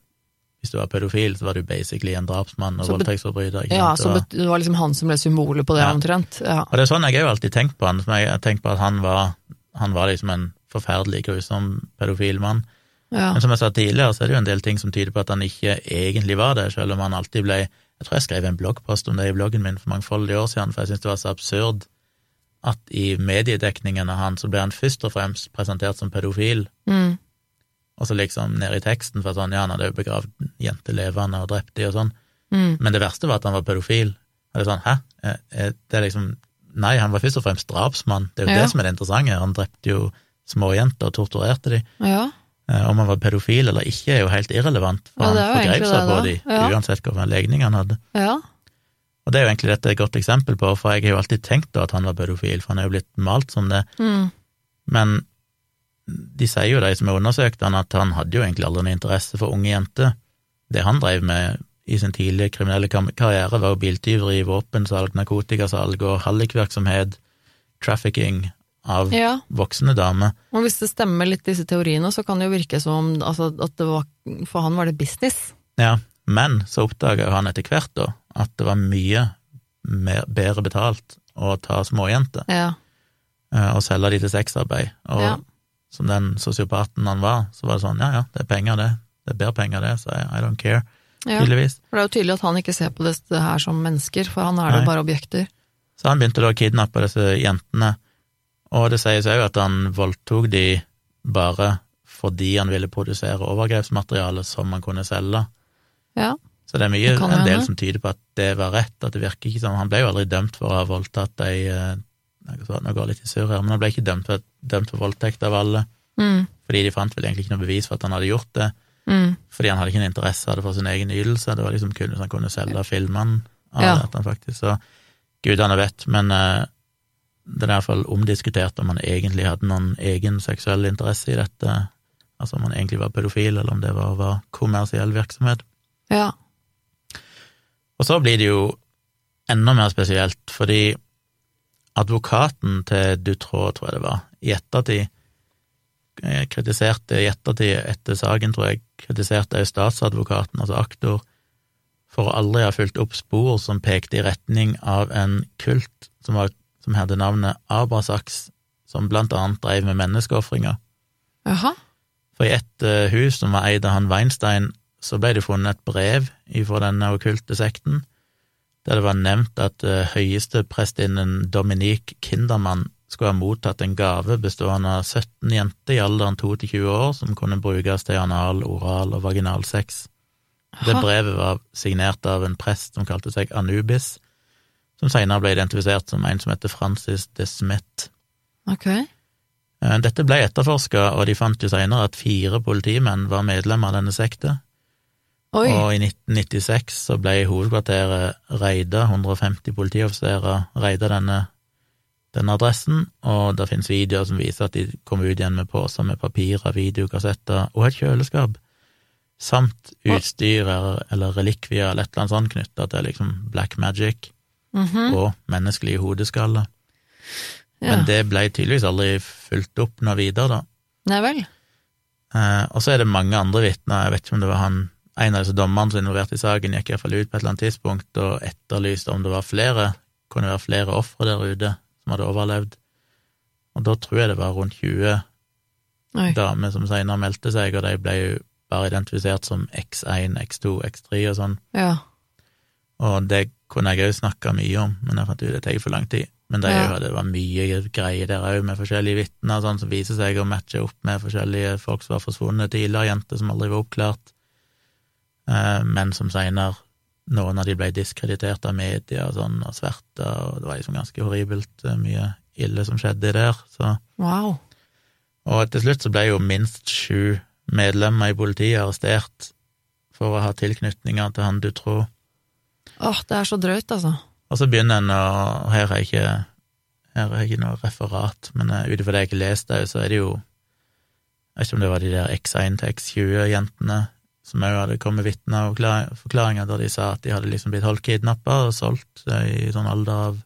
Hvis du var pedofil, så var du basically en drapsmann og voldtektsforbryter. Ja, så det var liksom han som ble symbolet på det, Ja. omtrent. Ja. Og det er sånn jeg har jo alltid tenkt på han. Jeg har tenkt på at han var, han var liksom en forferdelig grusom pedofil mann. ja. Men som jeg sa tidligere, så er det jo en del ting som tyder på at han ikke egentlig var det, selv om han alltid ble Jeg tror jeg skrev en bloggpost om det i bloggen min for mangfoldige år siden, for jeg syntes det var så absurd at i mediedekningen av han så ble han først og fremst presentert som pedofil, Mm. og så liksom ned i teksten for sånn, ja, han hadde jo begravd jenter levende og drept de og sånn, Mm. men det verste var at han var pedofil. Og det er sånn, hæ? Eh, eh, Det er liksom Nei, han var først og fremst drapsmann, det er jo Ja. det som er det interessante, han drepte jo småjenter og torturerte dem. Ja. Eh, Om han var pedofil eller ikke, er jo helt irrelevant, for Ja, han forgrep seg det, på dem, Ja. uansett hvilken legning han hadde. ja. Og det er jo egentlig dette et godt eksempel på, for jeg har jo alltid tenkt da at han var pedofil, for han er jo blitt malt som det, Mm. men de sier jo, de som har undersøkt han, at han hadde jo egentlig aldri noe interesse for unge jenter. Det han drev med i sin tidlige kriminelle karriere, var jo biltyveri, våpensalg, narkotikasalg og hallikvirksomhet, trafficking av ja. voksne damer. Og hvis det stemmer litt disse teoriene, så kan det jo virke som altså, at det var For han var det business. Ja, men så oppdaga han etter hvert da at det var mye mer, bedre betalt å ta småjenter Ja. eh, og selge de til sexarbeid. Og Ja. som den sosiopaten han var, så var det sånn ja ja, det er penger det, det er bedre penger det, så I, don't care, ja. tydeligvis. For det er jo tydelig at han ikke ser på det, det her som mennesker, for han er Nei. jo bare objekter. Så han begynte da å kidnappe disse jentene, og det sies òg at han voldtok de bare fordi han ville produsere overgrepsmateriale som han kunne selge. Ja. Så det er mye, Det en del som tyder på at det var rett, at det virker ikke som Han ble jo aldri dømt for å ha voldtatt ei eh, Nå går litt i surr her, men han ble ikke dømt for, dømt for voldtekt av alle, Mm. fordi de fant vel egentlig ikke noe bevis for at han hadde gjort det, Mm. fordi han hadde ikke en interesse av det for sin egen ytelse, det var liksom kun hvis han kunne selge filmene av Ja. det, at han faktisk Så gudene vet, men eh, det er i hvert fall omdiskutert om han egentlig hadde noen egen seksuell interesse i dette, altså om han egentlig var pedofil, eller om det var, var kommersiell virksomhet. Ja. Og så blir det jo enda mer spesielt, fordi advokaten til Dutroux, tror jeg det var, i ettertid eh, kritiserte i ettertid etter saken, tror jeg, kritiserte også statsadvokaten, altså aktor, for å aldri ha fulgt opp spor som pekte i retning av en kult som, var, som hadde navnet Abrasaks, som blant annet drev med menneskeofringer. For i et eh, hus som var eid av han Weinstein, så ble det funnet et brev fra denne okkulte sekten, der det var nevnt at uh, høyeste prestinnen Dominique Kindermann skulle ha mottatt en gave bestående av 17 jenter i alderen 2-20 år som kunne brukes til anal, oral og vaginal sex. Det brevet var signert av en prest som kalte seg Anubis, som senere ble identifisert som en som heter Francis de Smet. Ok. Eh, Dette ble etterforska, og de fant jo senere at fire politimenn var medlemmer av denne sekta. Oi. Og i 1996 så ble hovedkvarteret reida, 150 politioffiserer reida denne, denne adressen, og det finnes videoer som viser at de kom ut igjen med poser med papirer, videokassetter og et kjøleskap, samt utstyr eller, eller relikvier eller et eller annet sånt knytta til liksom black magic Mhm. og menneskelige hodeskaller. Ja. Men det ble tydeligvis aldri fulgt opp noe videre, da. Nei vel. Eh, og så er det mange andre vitner, jeg vet ikke om det var han en av disse dommerne som involvert i saken, gikk iallfall ut på et eller annet tidspunkt og etterlyste om det var flere, kunne være flere ofre der ute som hadde overlevd. Og da tror jeg det var rundt 20 Oi. damer som senere meldte seg, og de ble jo bare identifisert som X1, X2, X3 og sånn. Ja. Og det kunne jeg òg snakka mye om, men jeg fant ut det tar for lang tid. Men det, Ja. det var mye greier der òg, med forskjellige vitner sånn, som viser seg å matche opp med forskjellige folk som var forsvunnet tidligere, jenter som aldri var oppklart, eh, men som seinere noen av de ble diskreditert av media sånn, og sverta, og det var liksom ganske horribelt eh, mye ille som skjedde der. Så. Wow. Og til slutt så ble jo minst sju medlemmer i politiet arrestert for å ha tilknytninger til han du tror. Åh, det er så drøyt, altså. Og så begynner en å Her er ikke her er ikke noe referat, men uh, ut ifra det jeg ikke leste, så er det jo Jeg vet ikke om det var de der X1 til X20-jentene som òg hadde kommet vitner og forklaringer der de sa at de hadde liksom blitt holdt kidnappa og solgt i sånn alder av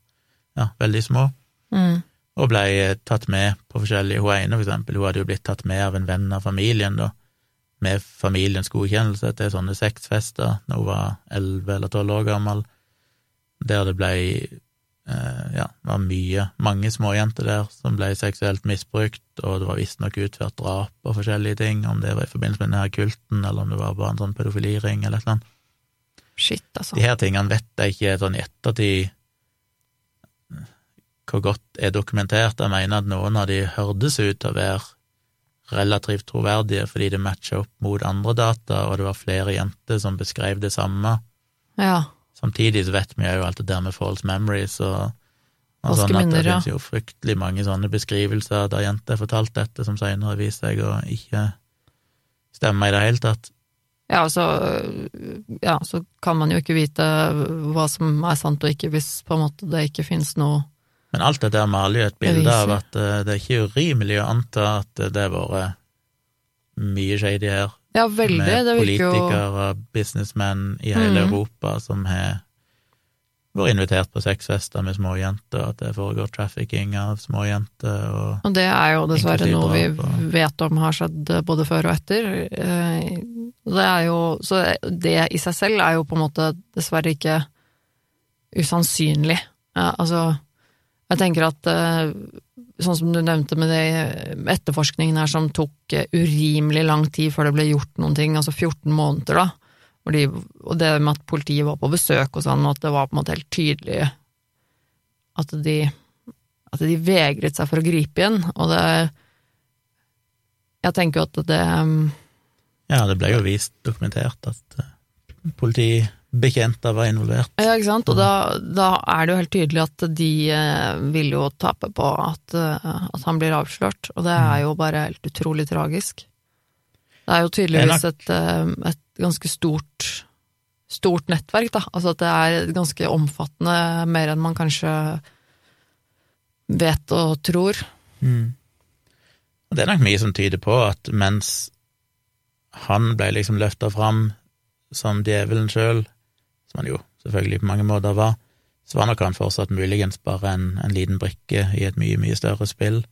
ja, veldig små, Mm. og ble tatt med på forskjellige Hun ene, for eksempel, hun hadde jo blitt tatt med av en venn av familien, da, med familiens godkjennelse til sånne sexfester da hun var elleve eller tolv år gammel, der det ble eh, ja, det var mye, mange småjenter der som ble seksuelt misbrukt, og det var visstnok utført drap og forskjellige ting, om det var i forbindelse med denne kulten, eller om det var bare en sånn pedofiliring eller et eller annet. Shit, altså. De her tingene vet jeg ikke sånn i ettertid hvor godt er dokumentert. Jeg mener at noen av de hørtes ut til å være relativt troverdige fordi det matcha opp mot andre data, og det var flere jenter som beskrev det samme. Ja. Samtidig så vet vi jo alt det der med false memories og, og sånn at det finnes jo fryktelig mange sånne beskrivelser der jenter har fortalt dette, som senere viser seg å ikke stemme i det hele tatt. Ja, så, ja, så kan man jo ikke vite hva som er sant og ikke hvis på en måte det ikke finnes noe Men alt dette maler jo et bilde av at eh, det er ikke urimelig å anta at det har vært mye shady her. Ja, veldig. med Det virker jo politikere og businessmenn i hele mm. Europa som har vært invitert på sexfester med småjenter, at det foregår trafficking av småjenter og Og det er jo dessverre noe vi vet om har skjedd både før og etter. Eh, Det er jo, så det i seg selv er jo på en måte dessverre ikke usannsynlig. Ja, altså, jeg tenker at eh, sånn som du nevnte med det etterforskningen her som tok eh, urimelig lang tid før det ble gjort noen ting, altså 14 måneder da, og, de, og det med at politiet var på besøk og sånn, og at det var på en måte helt tydelig at de at de vegret seg for å gripe inn, og det Jeg tenker jo at det Ja, det ble jo vist, dokumentert, at eh, politibetjenter var involvert. Ja, ikke sant, og da, da er det jo helt tydelig at de eh, vil jo tape på at, eh, at han blir avslørt, og det er jo bare helt utrolig tragisk. Det er jo tydeligvis et, eh, et ganske stort stort nettverk, da. Altså at det er ganske omfattende, mer enn man kanskje vet og tror. Mm. Og det er nok mye som tyder på at mens han ble liksom løfta fram som djevelen sjøl, som han jo selvfølgelig på mange måter var, så var nok han fortsatt muligens bare en, en liten brikke i et mye, mye større spill,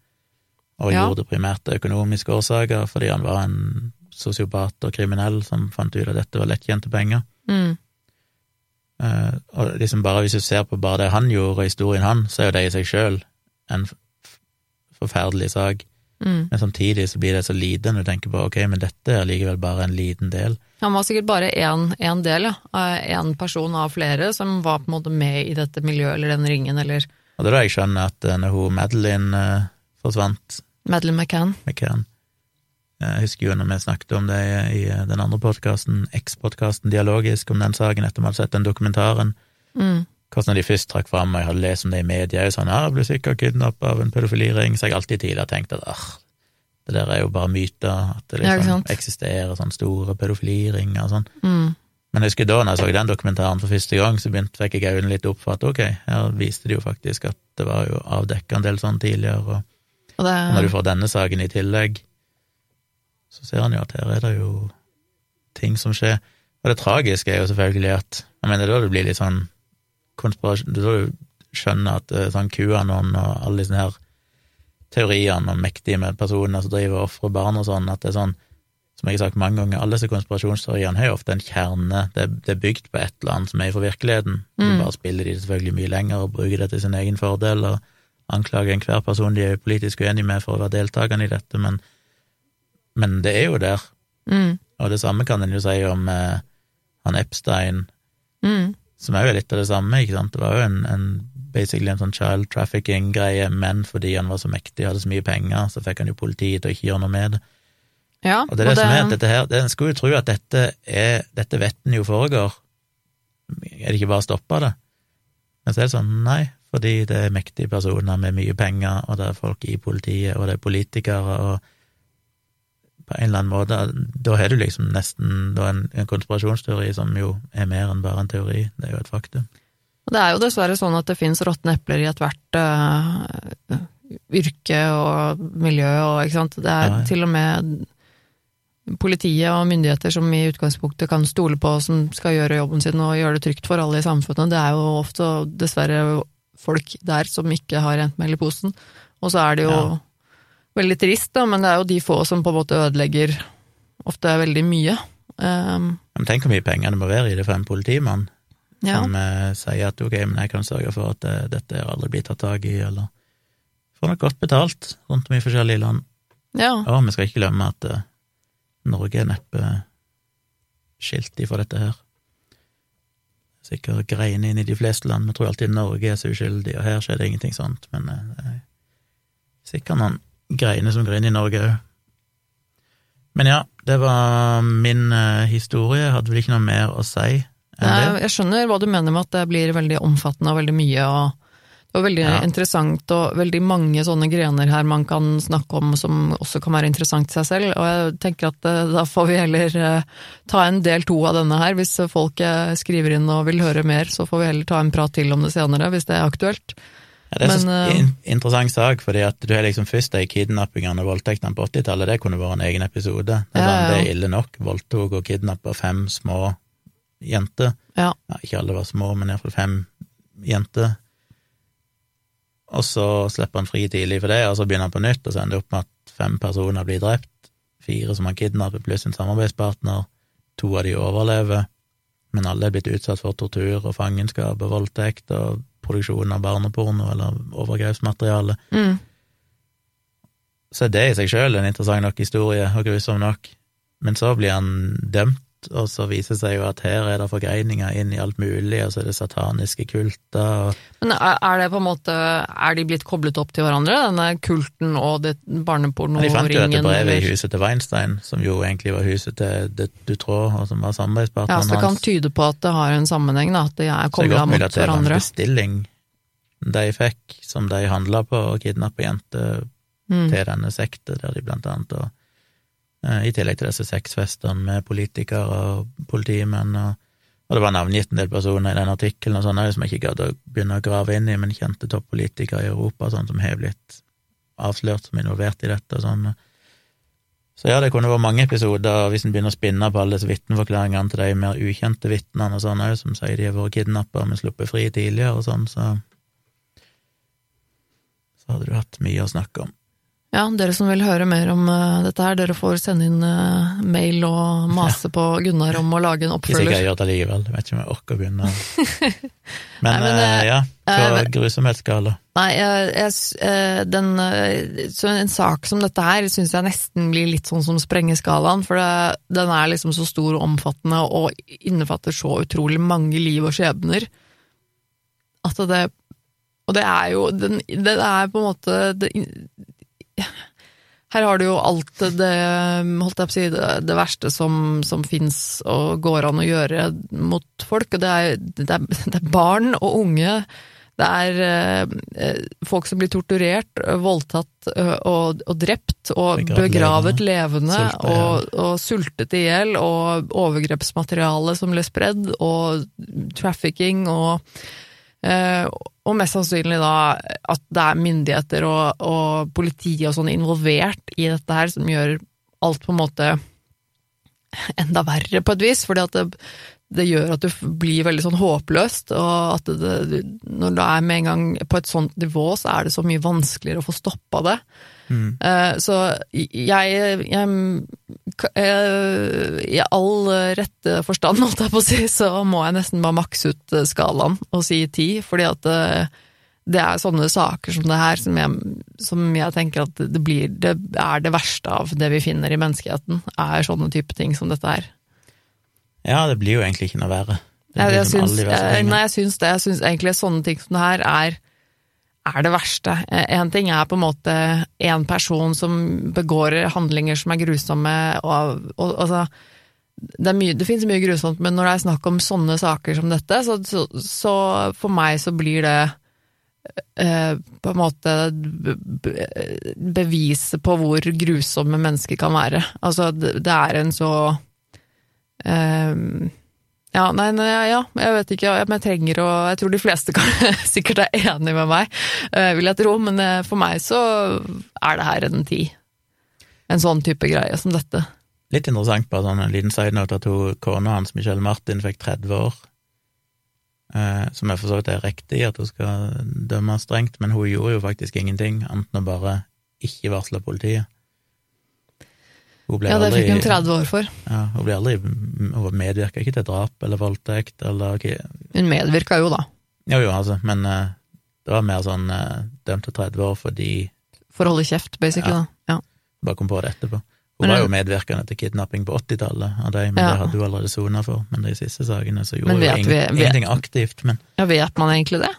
og Ja. gjorde det primært av økonomiske årsaker, fordi han var en sosiopat og kriminell som fant ut at dette var lettjente penger. Mm. Uh, og liksom bare hvis du ser på bare det han gjorde, og historien han, så er jo det i seg sjøl en forferdelig sak. Mm. Men samtidig så blir det så lite når du tenker på ok, men dette er likevel bare en liten del. Han var sikkert bare én del, ja. Én person av flere som var på en måte med i dette miljøet eller den ringen, eller Og det er da jeg skjønner at eh, når hun Madeline eh, forsvant, Madeline McCann. McCann Jeg husker jo når vi snakket om det i eh, den andre podkasten, X-podkasten Dialogisk, om den saken etter vi hadde sett den dokumentaren, Mm. Hvordan de først trakk fram, og jeg hadde lest om det i media, og sånn, jeg ble sikkert kidnappa av en pedofiliring, så jeg alltid tidligere tenkt at ah, det der er jo bare myter, at det liksom ja, eksisterer sånne store pedofiliringer og sånn. Mm. Men jeg husker da når jeg så den dokumentaren for første gang, så begynte fikk jeg øynene litt opp for at ok, her viste de jo faktisk at det var jo avdekka en del sånn tidligere, og Og det når du får denne saken i tillegg, så ser han jo at her er det jo ting som skjer. Og det tragiske er jo selvfølgelig at Jeg mener, da det blir litt sånn konspirasjon du skjønner at eh, sånn QAnon og alle disse her teoriene om mektige med personer som driver og ofrer barn og sånn, at det er sånn som jeg har sagt mange ganger, alle disse konspirasjonsteoriene har jo ofte en kjerne, det, det er bygd på et eller annet som er fra virkeligheten. Mm. bare spiller de det selvfølgelig mye lenger og bruker det til sin egen fordel, og anklager enhver person de er politisk uenig med for å være deltakerne i dette, men, men det er jo der. mm. Og det samme kan en jo si om eh, han Epstein, Mm. Som er jo litt av det samme, ikke sant. Det var jo en, en basically en sånn child trafficking-greie, men fordi han var så mektig og hadde så mye penger, så fikk han jo politiet til å ikke gjøre noe med det. Ja, Og det er det, som er at dette her, det, En skulle jo tro at dette er Dette vet en jo foregår. Er det ikke bare å stoppe det? Men så er det sånn, nei, fordi det er mektige personer med mye penger, og det er folk i politiet, og det er politikere, og på en eller annen måte. Da har du liksom nesten en, en konspirasjonsteori som jo er mer enn bare en teori. Det er jo et faktum. Det er jo dessverre sånn at det fins råtne epler i ethvert uh, yrke og miljø og ikke sant. Det er ja, ja. til og med politiet og myndigheter som i utgangspunktet kan stole på, som skal gjøre jobben sin og gjøre det trygt for alle i samfunnet. Det er jo ofte dessverre folk der som ikke har rent mel i posen. Og så er det jo ja. Veldig trist, da, men det er jo de få som på en måte ødelegger ofte veldig mye. Um, men tenk hvor mye penger det må være i det for en politimann ja. som uh, sier at ok, men jeg kan sørge for at eh, dette aldri blir tatt tak i, eller får nok godt betalt rundt om i forskjellige land. Ja. Og vi skal ikke glemme at uh, Norge er neppe skilt ifra dette her. Sikkert greiene inn i de fleste land. Vi tror alltid Norge er så uskyldig, og her skjer det ingenting sånt, men uh, er sikkert noen greiner som griner i Norge òg. Men ja, det var min uh, historie. Jeg hadde vel ikke noe mer å si enn det. Jeg skjønner hva du mener med at det blir veldig omfattende og veldig mye, og var veldig ja. interessant, og veldig mange sånne grener her man kan snakke om som også kan være interessant i seg selv. Og jeg tenker at eh, da får vi heller eh, ta en del to av denne her. Hvis folk eh, skriver inn og vil høre mer, så får vi heller ta en prat til om det senere, hvis det er aktuelt. Ja, det er en interessant sak, fordi at du har liksom først de kidnappingene og voldtektene på 80-tallet, det kunne vært en egen episode. Det er, ja, sånn, det er ille nok. Voldtok og kidnappa fem små jenter. Ja. Ikke alle var små, men iallfall fem jenter og så slipper han fri tidlig for det, og så begynner han på nytt, og så ender det opp med at fem personer blir drept, fire som han kidnapper, pluss en samarbeidspartner, to av de overlever, men alle er blitt utsatt for tortur og fangenskap og voldtekt og produksjon av barneporno eller overgrepsmateriale. Mm. Så det i seg sjøl en interessant nok historie, og grusom nok, men så blir han dømt og så viser det seg jo at her er det forgreininger inn i alt mulig, og så er det sataniske kulter og Men er det på en måte Er de blitt koblet opp til hverandre, denne kulten og det barnepornoringen? De fant jo dette brevet i huset til Weinstein, som jo egentlig var huset til Dutroux, og som var samarbeidspartneren hans. Ja, så det kan tyde på at det har en sammenheng, da, at de er kobla mot hverandre. Så det er godt mulig at det var en bestilling de fikk, som de handla på, å kidnappe jenter mm. til denne sekta, der de blant annet og i tillegg til disse sexfestene med politikere og politimenn, og, og, det var navngitt en del personer i den artikkelen og sånn som jeg ikke gadd å begynne å grave inn i, men kjente toppolitikere i Europa sånn som har blitt avslørt som involvert i dette og sånn. Så ja, det kunne vært mange episoder, hvis en begynner å spinne på alle disse vitneforklaringene til de mer ukjente vitnene og sånn òg, som sier de har vært kidnappa, men sluppet fri tidligere og sånn, så så hadde du hatt mye å snakke om. Ja, dere som vil høre mer om uh, dette her, dere får sende inn uh, mail og mase ja. på Gunnar om å lage en oppfølger. Hvis jeg gjør det likevel, jeg vet ikke om jeg orker å begynne. [laughs] Men, nei, men uh, ja, på grusomhetsskala. Nei, jeg, den, så en sak som dette her syns jeg nesten blir litt sånn som sprengeskalaen, for det, den er liksom så stor og omfattende og innefatter så utrolig mange liv og skjebner at det og det er jo den, Det er på en måte det, her har du jo alt det, holdt jeg på å si, det, det verste som, som fins og går an å gjøre mot folk. Og det er, det er, det er barn og unge. Det er eh, folk som blir torturert, voldtatt eh, og, og drept og begravet levende, levende og, og, sultet i hjel, og overgrepsmateriale som ble spredd, og trafficking og og mest sannsynlig da at det er myndigheter og, og politiet og sånn involvert i dette her, som gjør alt på en måte enda verre på et vis, fordi at det, det gjør at du blir veldig sånn håpløst, og at det, når du er med en gang på et sånt nivå, så er det så mye vanskeligere å få stoppa det. Mm. Uh, så jeg, jeg, jeg, I all rette forstand, holdt jeg på å si, så må jeg nesten bare makse ut eh, skalaen og si ti, fordi at uh, det er sånne saker som det her som jeg, som jeg tenker at det blir Det er det verste av det vi finner i menneskeheten, er sånne type ting som dette her. Ja, det blir jo egentlig ikke noe verre. Jeg, jeg, syns, jeg, nei, jeg syns det. Jeg syns egentlig sånne ting som det her er er det verste. En ting er på en måte en person som begår handlinger som er grusomme, og, og altså det, mye, det finnes mye grusomt, men når det er snakk om sånne saker som dette, så, så, så, for meg så blir det eh, på en måte be- be- beviset på hvor grusomme mennesker kan være. Altså, det det er en så eh, ja, nei, nei, ja, jeg vet ikke, men jeg trenger å Jeg tror de fleste kan, [laughs] sikkert er enig med meg, eh, vil jeg tro, men eh, for meg så er det her en ti. En sånn type greie som dette. Litt interessant, bare sånn en liten side note, at hun, kona hans, Michelle Martin, fikk 30 år. Eh, som jeg for så vidt er riktig at hun skal dømme strengt, men hun gjorde jo faktisk ingenting, annet enn å bare ikke varsle politiet. Hun ble Ja, det aldri, fikk hun 30 år for. Ja, hun ble aldri Hun medvirka ikke til drap eller voldtekt eller okay. Hun medvirka jo, da. Jo, jo, altså, men uh, det var mer sånn uh, dømt til 30 år fordi For å holde kjeft, basically. Ja. da. Ja. Bare kom på det etterpå. Hun Men var jo medvirkende til kidnapping på 80-tallet av de, men Ja. det hadde hun allerede sona for. Men de siste sakene så gjorde hun ingenting aktivt. Men ja, vet man egentlig det?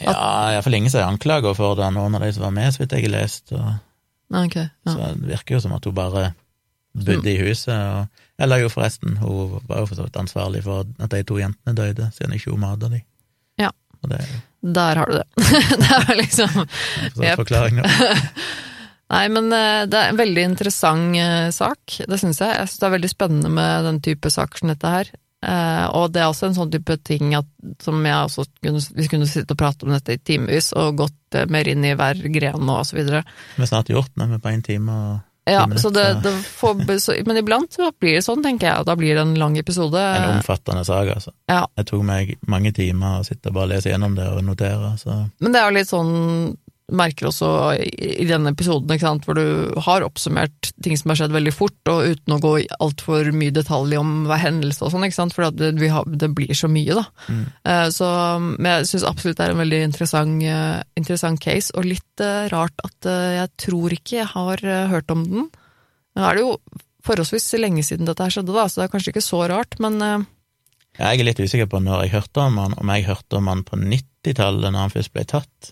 ja, iallfall ingen som er anklaga for det, noen av de som var med, så vidt jeg har lest. Og, Nei, Ok, ja. Så det virker jo som at hun bare bodde i huset. Og, eller jo, forresten, hun var jo for så vidt ansvarlig for at de to jentene døde, siden ikke hun mata dem. Ja. Det er Der har du det. [laughs] det er liksom da. [laughs] Nei, men eh, det er en veldig interessant eh, sak, det syns jeg. Jeg syns det er veldig spennende med den type saker som dette her. Eh, og det er også en sånn type ting at, som jeg også kunne, vi kunne sitte og prate om dette i timevis, og gått eh, mer inn i hver gren og så videre. Vi har snart gjort det, på én time og Ja, minutter, så det, det får, så, men iblant så blir det sånn, tenker jeg, da blir det en lang episode. en omfattende sak, altså. Ja. Det tok meg mange timer å sitte og bare lese gjennom det og notere, så Men det er jo litt sånn merker også i denne episoden, ikke sant, hvor du har oppsummert ting som har skjedd veldig fort, og uten å gå altfor mye detalj om hver hendelse og sånn, ikke sant, for det, det blir så mye, da. Mm. Eh, Så men jeg syns absolutt det er en veldig interessant, eh, interessant case, og litt eh, rart at jeg tror ikke jeg har hørt om den. Nå er det jo forholdsvis lenge siden dette her skjedde, da, så det er kanskje ikke så rart, men Jeg er litt usikker på når jeg hørte om han, om jeg hørte om han på 90-tallet, når han først ble tatt,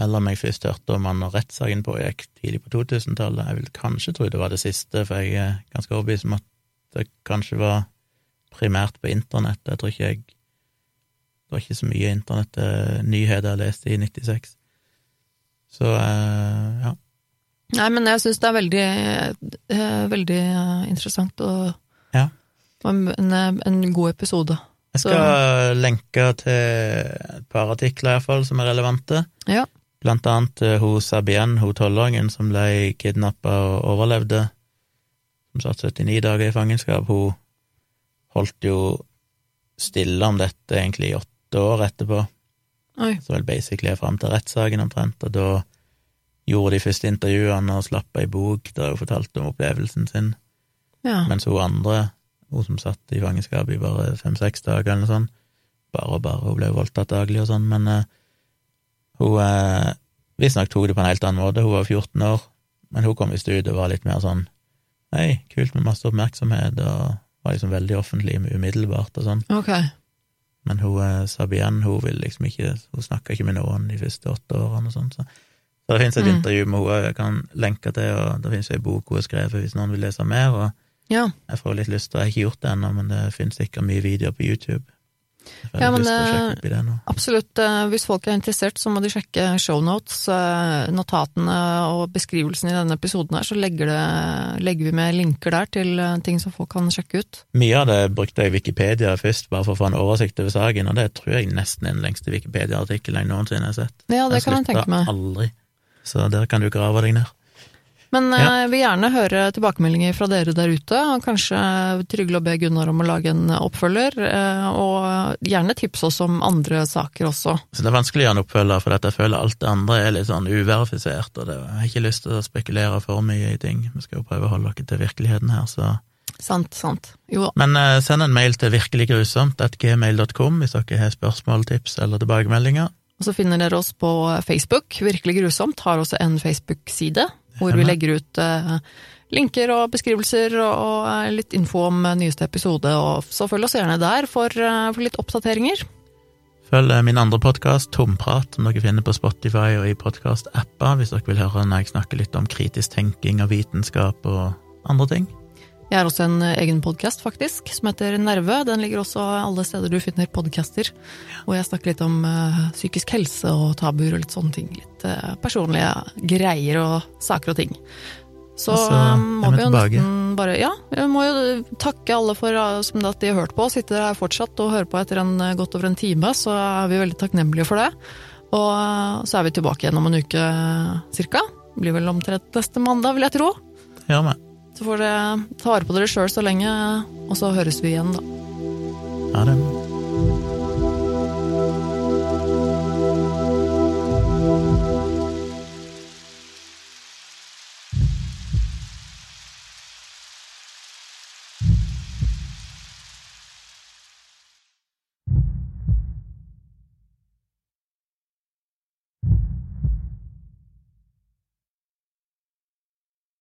eller om jeg først hørte om han når rettssaken pågikk tidlig på 2000-tallet. Jeg vil kanskje tro det var det siste, for jeg er ganske overbevist om at det kanskje var primært på internett. Jeg tror ikke jeg Det var ikke så mye internettnyheter jeg leste i 96. Så eh, ja. Nei, men jeg syns det er veldig, eh, veldig eh, interessant og, Ja. en, en, en god episode. Jeg skal lenke til et par artikler, i hvert fall som er relevante. Ja. Blant annet eh, hun Sabien, hun tolvåringen som ble kidnappa og overlevde, som satt 79 dager i fangenskap, hun holdt jo stille om dette egentlig i åtte år etterpå, Oi. så vel basically fram til rettssaken omtrent, og da gjorde de første intervjuene og slapp ei bok der hun fortalte om opplevelsen sin, Ja. mens hun andre, hun som satt i fangenskap i bare fem-seks dager eller noe sånt, bare og bare, hun ble voldtatt daglig og sånn, men eh, hun eh, visstnok tok det på en helt annen måte, hun var 14 år, men hun kom visst ut og var litt mer sånn hei, kult med masse oppmerksomhet, og var liksom veldig offentlig umiddelbart og sånn, Okay. men hun Sabian hun vil liksom ikke, hun snakka ikke med noen de første åtte årene og sånn, så så det finnes et Mm. intervju med henne jeg kan lenke til, og det finnes ei bok hun har skrevet hvis noen vil lese mer, og Ja. jeg får litt lyst til, jeg har ikke gjort det ennå, men det finnes sikkert mye videoer på YouTube. Jeg Ja, men, eh, det. Absolutt. eh, Hvis folk er interessert, så må de sjekke shownotes. eh, Notatene og beskrivelsen i denne episoden her, så legger, det, legger vi med linker der til ting som folk kan sjekke ut. Mye av det brukte jeg Wikipedia først, bare for å få en oversikt over saken, og det tror jeg nesten er den lengste Wikipedia-artikkelen jeg noensinne har sett. Ja, det kan jeg tenke meg. aldri. Så der kan du grave deg ned. Men eh, Ja. jeg vil gjerne høre tilbakemeldinger fra dere der ute, og kanskje trygle og be Gunnar om å lage en oppfølger, eh, og gjerne tips oss om andre saker også. Så det er vanskelig å gjøre en oppfølger, for jeg føler alt det andre er litt sånn uverifisert, og det, jeg har ikke lyst til å spekulere for mye i ting. Vi skal jo prøve å holde dere til virkeligheten her, så Sant, sant. Jo. Men eh, send en mail til virkeliggrusomt.gmail.com hvis dere har spørsmål, tips eller tilbakemeldinger. Og så finner dere oss på Facebook, Virkelig grusomt, har også en Facebook-side, hvor vi legger ut eh, linker og beskrivelser og eh, litt info om eh, nyeste episode, og så følg oss gjerne der for, for litt oppdateringer. Følg min andre podkast, Tomprat, som dere finner på Spotify og i podkast-apper, hvis dere vil høre når jeg snakker litt om kritisk tenking og vitenskap og andre ting. Jeg har også en egen podkast, faktisk, som heter Nerve. Den ligger også alle steder du finner podcaster. Hvor jeg snakker litt om uh, psykisk helse og tabuer og litt sånne ting. Litt uh, personlige greier og saker og ting. Så Altså, må vi jo nesten bare Ja, vi må jo takke alle for at de har hørt på. Sitter her fortsatt og hører på etter en, godt over en time, så er vi veldig takknemlige for det. Og så er vi tilbake igjen om en uke cirka. Blir vel omtrent neste mandag, vil jeg tro. Ja, vi. Så får dere ta vare på dere sjøl så lenge, og så høres vi igjen, da. Ha det.